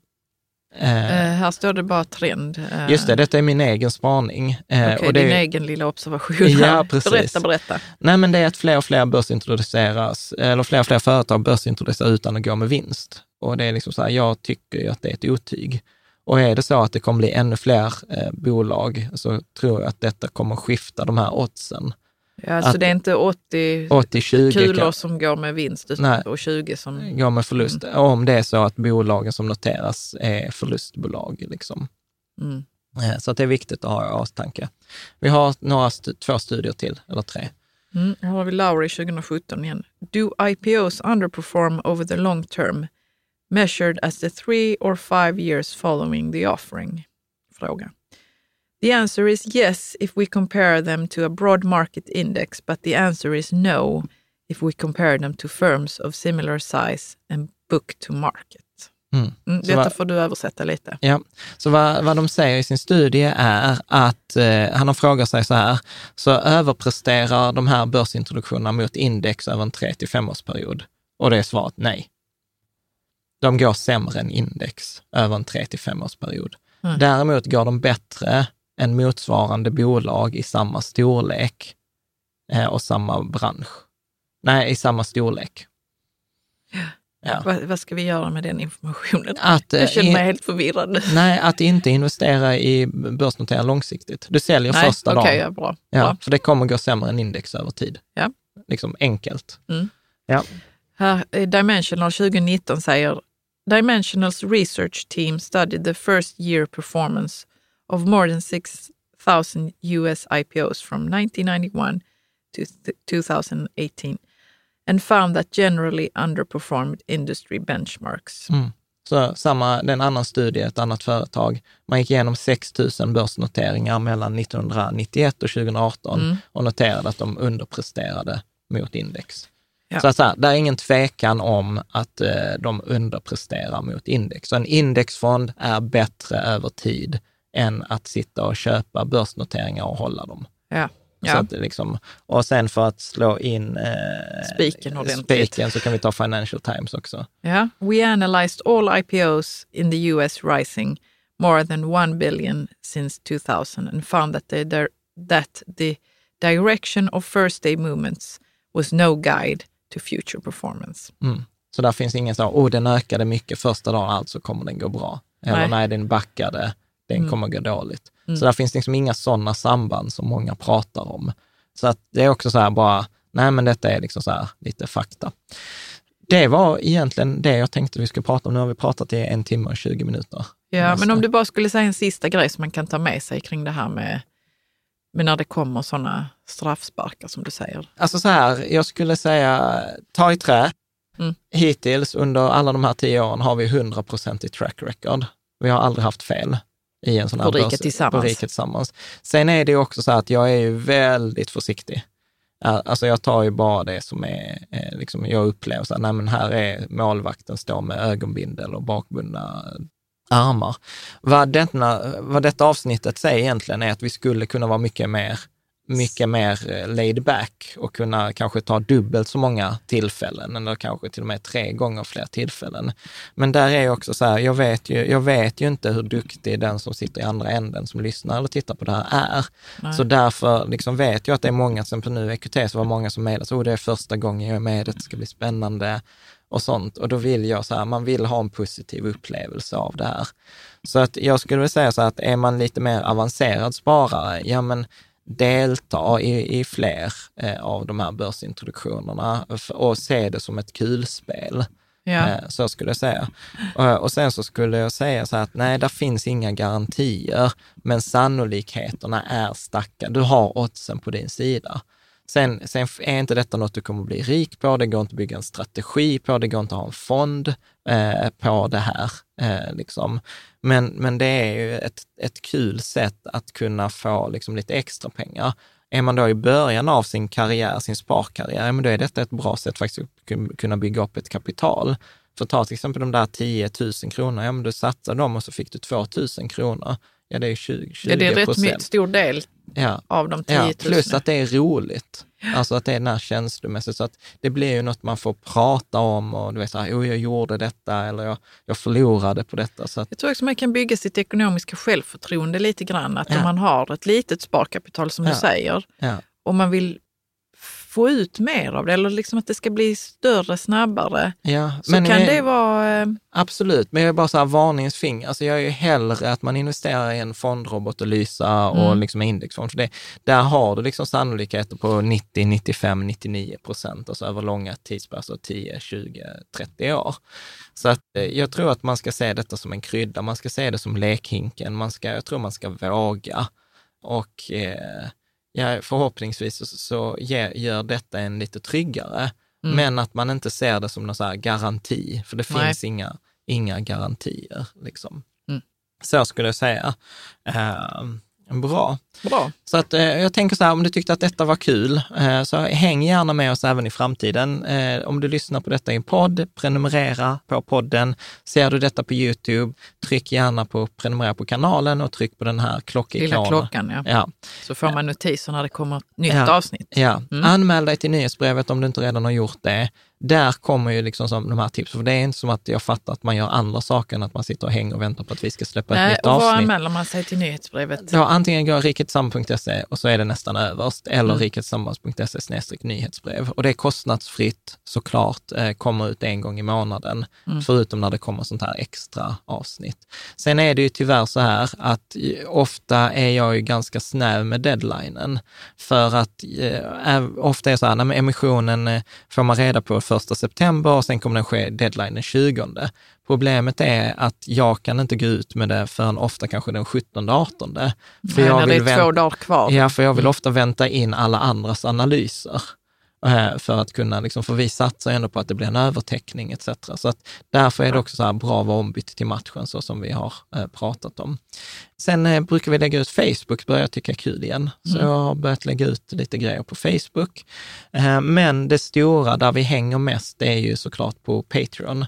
Speaker 2: Eh,
Speaker 3: Eh, här står det bara trend. Eh,
Speaker 2: just det, detta är min egen spaning. Eh, och det
Speaker 3: din
Speaker 2: är-
Speaker 3: egen lilla observation.
Speaker 2: Ja, precis.
Speaker 3: Berätta, berätta.
Speaker 2: Nej, men det är att fler och fler börsintroduceras, eller fler och fler företag börsintroduceras utan att gå med vinst. Och det är liksom så här, jag tycker ju att det är ett otyg. Och är det så att det kommer bli ännu fler eh, bolag så tror jag att detta kommer skifta de här oddsen.
Speaker 3: Ja, så
Speaker 2: Att-
Speaker 3: det är inte 80
Speaker 2: 80-20
Speaker 3: kulor
Speaker 2: kan
Speaker 3: som går med vinst
Speaker 2: Nej.
Speaker 3: och 20 som...
Speaker 2: gå med förlust. Om det är så att bolagen som noteras är förlustbolag. Liksom.
Speaker 3: Mm.
Speaker 2: Eh, Så att det är viktigt att ha i åtanke. Vi har några st- två studier till, eller tre.
Speaker 3: Mm. Här har vi Lowry 2017 igen. Do IPOs underperform over the long term measured as the three or five years following the offering? Fråga. The answer is yes if we compare them to a broad market index, but the answer is no if we compare them to firms of similar size and book to market.
Speaker 2: Mm.
Speaker 3: Mm, detta
Speaker 2: vad-
Speaker 3: får du översätta lite.
Speaker 2: Ja, så vad, vad de säger i sin studie är att eh, han har frågat sig så här, så överpresterar de här börsintroduktionerna mot index över en 3 till 5-årsperiod? Och det är svaret nej. De går sämre än index över en 3 till 5-årsperiod.
Speaker 3: Mm.
Speaker 2: Däremot går de bättre än motsvarande bolag i samma storlek eh, och samma bransch. Nej, i samma storlek. Ja.
Speaker 3: Vad, vad ska vi göra med den informationen?
Speaker 2: Att, eh,
Speaker 3: Jag känner mig
Speaker 2: in-
Speaker 3: helt förvirrad.
Speaker 2: Nej, att inte investera i börsnotera långsiktigt. Du säljer
Speaker 3: Nej,
Speaker 2: första
Speaker 3: okej,
Speaker 2: dagen.
Speaker 3: ja, bra.
Speaker 2: Ja,
Speaker 3: bra.
Speaker 2: för det kommer gå sämre än index över tid.
Speaker 3: Ja.
Speaker 2: liksom enkelt.
Speaker 3: Mm.
Speaker 2: Ja.
Speaker 3: Här, eh, Dimensional 2019 säger Dimensionals research team studied the first year performance of more than 6,000 US IPOs from 1991 to th- 2018 and found that generally underperformed industry benchmarks.
Speaker 2: Mm. Så samma, det är en annan studie, ett annat företag. Man gick igenom 6 000 börsnoteringar mellan 1991 och 2018
Speaker 3: Mm.
Speaker 2: och noterade att de underpresterade mot index.
Speaker 3: Ja.
Speaker 2: Så att så det är ingen tvekan om att eh, de underpresterar mot index. Så en indexfond är bättre över tid än att sitta och köpa börsnoteringar och hålla dem.
Speaker 3: Ja.
Speaker 2: Så
Speaker 3: Ja.
Speaker 2: att det liksom, och sen för att slå in eh,
Speaker 3: Spiken ordentligt.
Speaker 2: spiken så kan vi ta Financial Times också.
Speaker 3: Yeah, we analyzed all IPOs in the US rising more than 1 billion since 2000 and found that the, dir- that the direction of first day movements was no guide to future performance.
Speaker 2: Mm. Så där finns ingen så, oh den ökade mycket första dagen, alltså kommer den gå bra. Eller
Speaker 3: Nej.
Speaker 2: nej, den backade, den
Speaker 3: Mm.
Speaker 2: kommer gå dåligt.
Speaker 3: Mm.
Speaker 2: Så där finns liksom inga sådana samband som många pratar om. Så att det är också så här bara, nej men detta är liksom så här lite fakta. Det var egentligen det jag tänkte vi skulle prata om. Nu har vi pratat i en timme och 20 minuter.
Speaker 3: Ja, men om du bara skulle säga en sista grej som man kan ta med sig kring det här med, med när det kommer sådana straffsparkar som du säger.
Speaker 2: Alltså så här, jag skulle säga, ta i trä.
Speaker 3: Mm.
Speaker 2: Hittills under alla de här tio åren har vi 100 i track record. Vi har aldrig haft fel i en sån här
Speaker 3: På Riket
Speaker 2: börs-
Speaker 3: Tillsammans.
Speaker 2: På Riket Tillsammans. Sen är det också så att jag är ju väldigt försiktig. Alltså jag tar ju bara det som är, liksom jag upplever så här, nej men här är målvakten står med ögonbindel och bakbundna armar. Vad, denna, vad detta avsnittet säger egentligen är att vi skulle kunna vara mycket mer, mycket mer eh, laid back och kunna kanske ta dubbelt så många tillfällen eller kanske till och med tre gånger fler tillfällen. Men där är också så här, jag vet ju, jag vet ju inte hur duktig den som sitter i andra änden som lyssnar eller tittar på det här är.
Speaker 3: Nej.
Speaker 2: Så därför liksom vet jag att det är många, till exempel nu i EQT så var många som mejlade, så oh, det är första gången jag är med, det ska bli spännande och sånt. Och då vill jag så här, man vill ha en positiv upplevelse av det här. Så att jag skulle vilja säga så här att är man lite mer avancerad sparare, ja men delta i, i fler eh, av de här börsintroduktionerna och se det som ett kulspel.
Speaker 3: Ja.
Speaker 2: Eh, Så skulle jag säga. Och, och sen så skulle jag säga så här att nej, där finns inga garantier, men sannolikheterna är stacka. Du har oddsen på din sida. Sen, sen är inte detta något du kommer bli rik på, det går inte att bygga en strategi på, det går inte att ha en fond eh, på det här. Eh, liksom. men, men det är ju ett, ett kul sätt att kunna få liksom, lite extra pengar. Är man då i början av sin karriär, sin sparkarriär, ja, men då är detta ett bra sätt faktiskt att kunna bygga upp ett kapital. För ta till exempel de där 10 000 kronor, ja men du satsade dem och så fick du 2 000 kronor. Ja, det är 20, 20
Speaker 3: ja, det är rätt mycket, stor del
Speaker 2: Ja.
Speaker 3: av de 10
Speaker 2: Ja,
Speaker 3: 000.
Speaker 2: plus att det är roligt. Alltså att det är den här känslomässigt. Så att det blir ju något man får prata om och du vet, så här, oh, jag gjorde detta eller jag, jag förlorade på detta. Så att,
Speaker 3: Jag tror också man kan bygga sitt ekonomiska självförtroende lite grann. Att
Speaker 2: Ja.
Speaker 3: om man har ett litet sparkapital som
Speaker 2: Ja.
Speaker 3: du säger
Speaker 2: ja.
Speaker 3: och man vill få ut mer av det eller liksom att det ska bli större snabbare
Speaker 2: Ja,
Speaker 3: så
Speaker 2: men
Speaker 3: kan
Speaker 2: jag-
Speaker 3: det vara... eh,
Speaker 2: Absolut, men jag är bara så här varningens finger. Alltså jag är ju hellre att man investerar i en fondrobot och Lysa och
Speaker 3: Mm.
Speaker 2: liksom en indexfond. För det, där har du liksom sannolikheter på 90, 95, 99 procent, alltså över långa tidsperioder, 10, 20, 30 år. Så att eh, jag tror att man ska se detta som en krydda, man ska se det som lekhinken, man ska, jag tror man ska våga. Och eh, ja, förhoppningsvis så, så ge, gör detta en lite tryggare.
Speaker 3: Mm.
Speaker 2: Men att man inte ser det som någon så garanti, för det
Speaker 3: Nej.
Speaker 2: finns inga, inga garantier. Liksom.
Speaker 3: Mm.
Speaker 2: Så skulle jag säga. Eh, bra.
Speaker 3: Bra.
Speaker 2: Så att, eh, jag tänker så här, om du tyckte att detta var kul, eh, så häng gärna med oss även i framtiden. Eh, om du lyssnar på detta i en podd, prenumerera på podden. Ser du detta på YouTube, tryck gärna på prenumerera på kanalen och tryck på den här
Speaker 3: Lilla
Speaker 2: klockikonen.
Speaker 3: klockan, ja.
Speaker 2: Ja,
Speaker 3: Så får man notiser när det kommer ett nytt
Speaker 2: Ja.
Speaker 3: avsnitt.
Speaker 2: Ja,
Speaker 3: Mm.
Speaker 2: anmäl dig till nyhetsbrevet om du inte redan har gjort det. Där kommer ju liksom som de här tipsen, för det är inte som att jag fattar att man gör andra saker än att man sitter och hänger och väntar på att vi ska släppa
Speaker 3: Nej,
Speaker 2: ett nytt avsnitt.
Speaker 3: anmäler man sig till nyhetsbrevet?
Speaker 2: Ja, antingen går riketillsammans.se och så är det nästan överst, eller
Speaker 3: Mm.
Speaker 2: riketillsammans.se snedstreck nyhetsbrev. Och det är kostnadsfritt såklart, eh, kommer ut en gång i månaden,
Speaker 3: Mm.
Speaker 2: förutom när det kommer sånt här extra avsnitt. Sen är det ju tyvärr så här att eh, ofta är jag ju ganska snäv med deadlinen, för att eh, ofta är så här, men emissionen eh, får man reda på första september och sen kommer den ske deadline den 20. Problemet är att jag kan inte gå ut med det förrän ofta kanske den 17-18. För
Speaker 3: Nej,
Speaker 2: jag
Speaker 3: när det
Speaker 2: vill
Speaker 3: är två dagar kvar.
Speaker 2: Ja, för jag vill ofta vänta in alla andras analyser för att kunna, liksom, för vi satsar ändå på att det blir en övertäckning etc. Så att därför är det också så här bra vara ombytt till matchen så som vi har eh, pratat om. Sen eh, brukar vi lägga ut Facebook, börjar jag tycka är kul igen. Så jag har börjat lägga ut lite grejer på Facebook. Eh, men det stora där vi hänger mest, det är ju såklart på Patreon.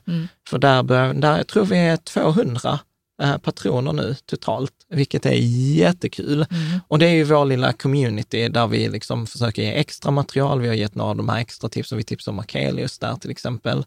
Speaker 2: För där, bör, där jag tror vi är 200 eh, patroner nu totalt, vilket är jättekul. Och det är ju vår lilla community där vi liksom försöker ge extra material. Vi har gett några av de här extra tipsen. Vi tipsar om Akelius där till exempel.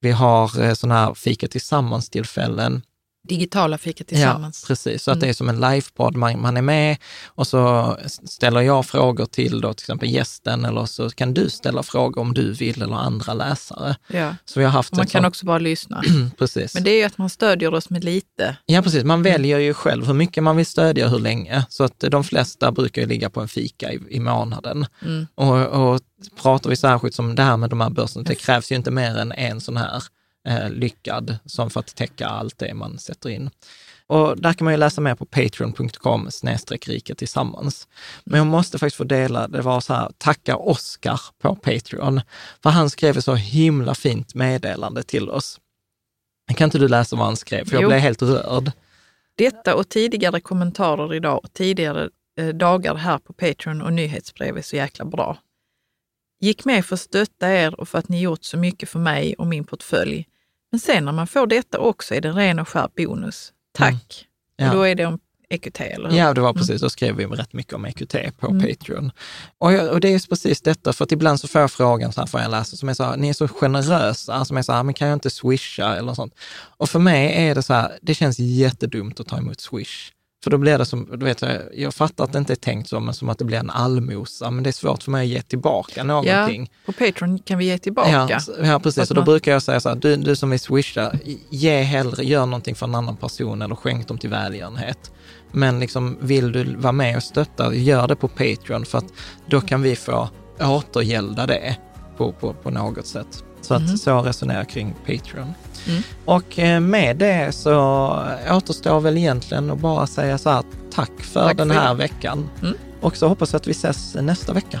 Speaker 2: Vi har eh, sådana här fika tillsammans-tillfällen.
Speaker 3: Digitala fika tillsammans.
Speaker 2: Ja, precis. Så att det är som en livepodd, man, man är med och så ställer jag frågor till då till exempel gästen eller så kan du ställa frågor om du vill eller andra läsare.
Speaker 3: Ja.
Speaker 2: Så vi har haft
Speaker 3: Och man kan
Speaker 2: sånt-
Speaker 3: också bara lyssna.
Speaker 2: precis.
Speaker 3: Men det är ju att man stödjer oss med lite.
Speaker 2: Ja, precis. Man väljer ju själv hur mycket man vill stödja och hur länge. Så att de flesta brukar ju ligga på en fika i, i månaden. Och, och pratar vi särskilt som det här med de här börserna, det krävs ju inte mer än en sån här eh, lyckad som för att täcka allt det man sätter in. Och där kan man ju läsa mer på patreon.com snedstreck rika tillsammans. Men jag måste faktiskt få dela, det var så här, tacka Oskar på Patreon, för han skrev ett så himla fint meddelande till oss. Kan inte du läsa vad han skrev? För jag
Speaker 3: Jo.
Speaker 2: blev helt rörd.
Speaker 3: Detta och tidigare kommentarer idag och tidigare eh, dagar här på Patreon och nyhetsbrev är så jäkla bra. Gick med för att stötta er och för att ni gjort så mycket för mig och min portfölj. Men sen när man får detta också är det en ren och skär bonus. Tack!
Speaker 2: Ja.
Speaker 3: Och då är det om EQT, eller hur?
Speaker 2: Ja, det var precis. Då skrev vi rätt mycket om EQT på Patreon. Och, jag, och det är just precis detta, för att ibland så får jag frågan så här, får jag läsa, som är så här, ni är så generösa, som är så här, men kan jag inte swisha eller sånt? Och för mig är det så här, det känns jättedumt att ta emot swish. För då blir det som, du vet, jag, fattar att det inte är tänkt så, men som att det blir en allmosa, men det är svårt för mig att ge tillbaka
Speaker 3: Ja,
Speaker 2: någonting.
Speaker 3: på Patreon kan vi ge tillbaka.
Speaker 2: Ja, ja precis. Och då
Speaker 3: man-
Speaker 2: brukar jag säga så här, du, du som vill swisha, ge hellre, gör någonting för en annan person eller skänk dem till välgörenhet. Men liksom, vill du vara med och stötta, gör det på Patreon för att då kan vi få återgälda det på, på, på något sätt. Så att så resonerar kring Patreon. Och eh, med det så återstår väl egentligen att bara säga så här, tack för
Speaker 3: Tack
Speaker 2: den
Speaker 3: för
Speaker 2: här
Speaker 3: idag.
Speaker 2: veckan.
Speaker 3: Mm.
Speaker 2: Och så hoppas jag att vi ses nästa vecka.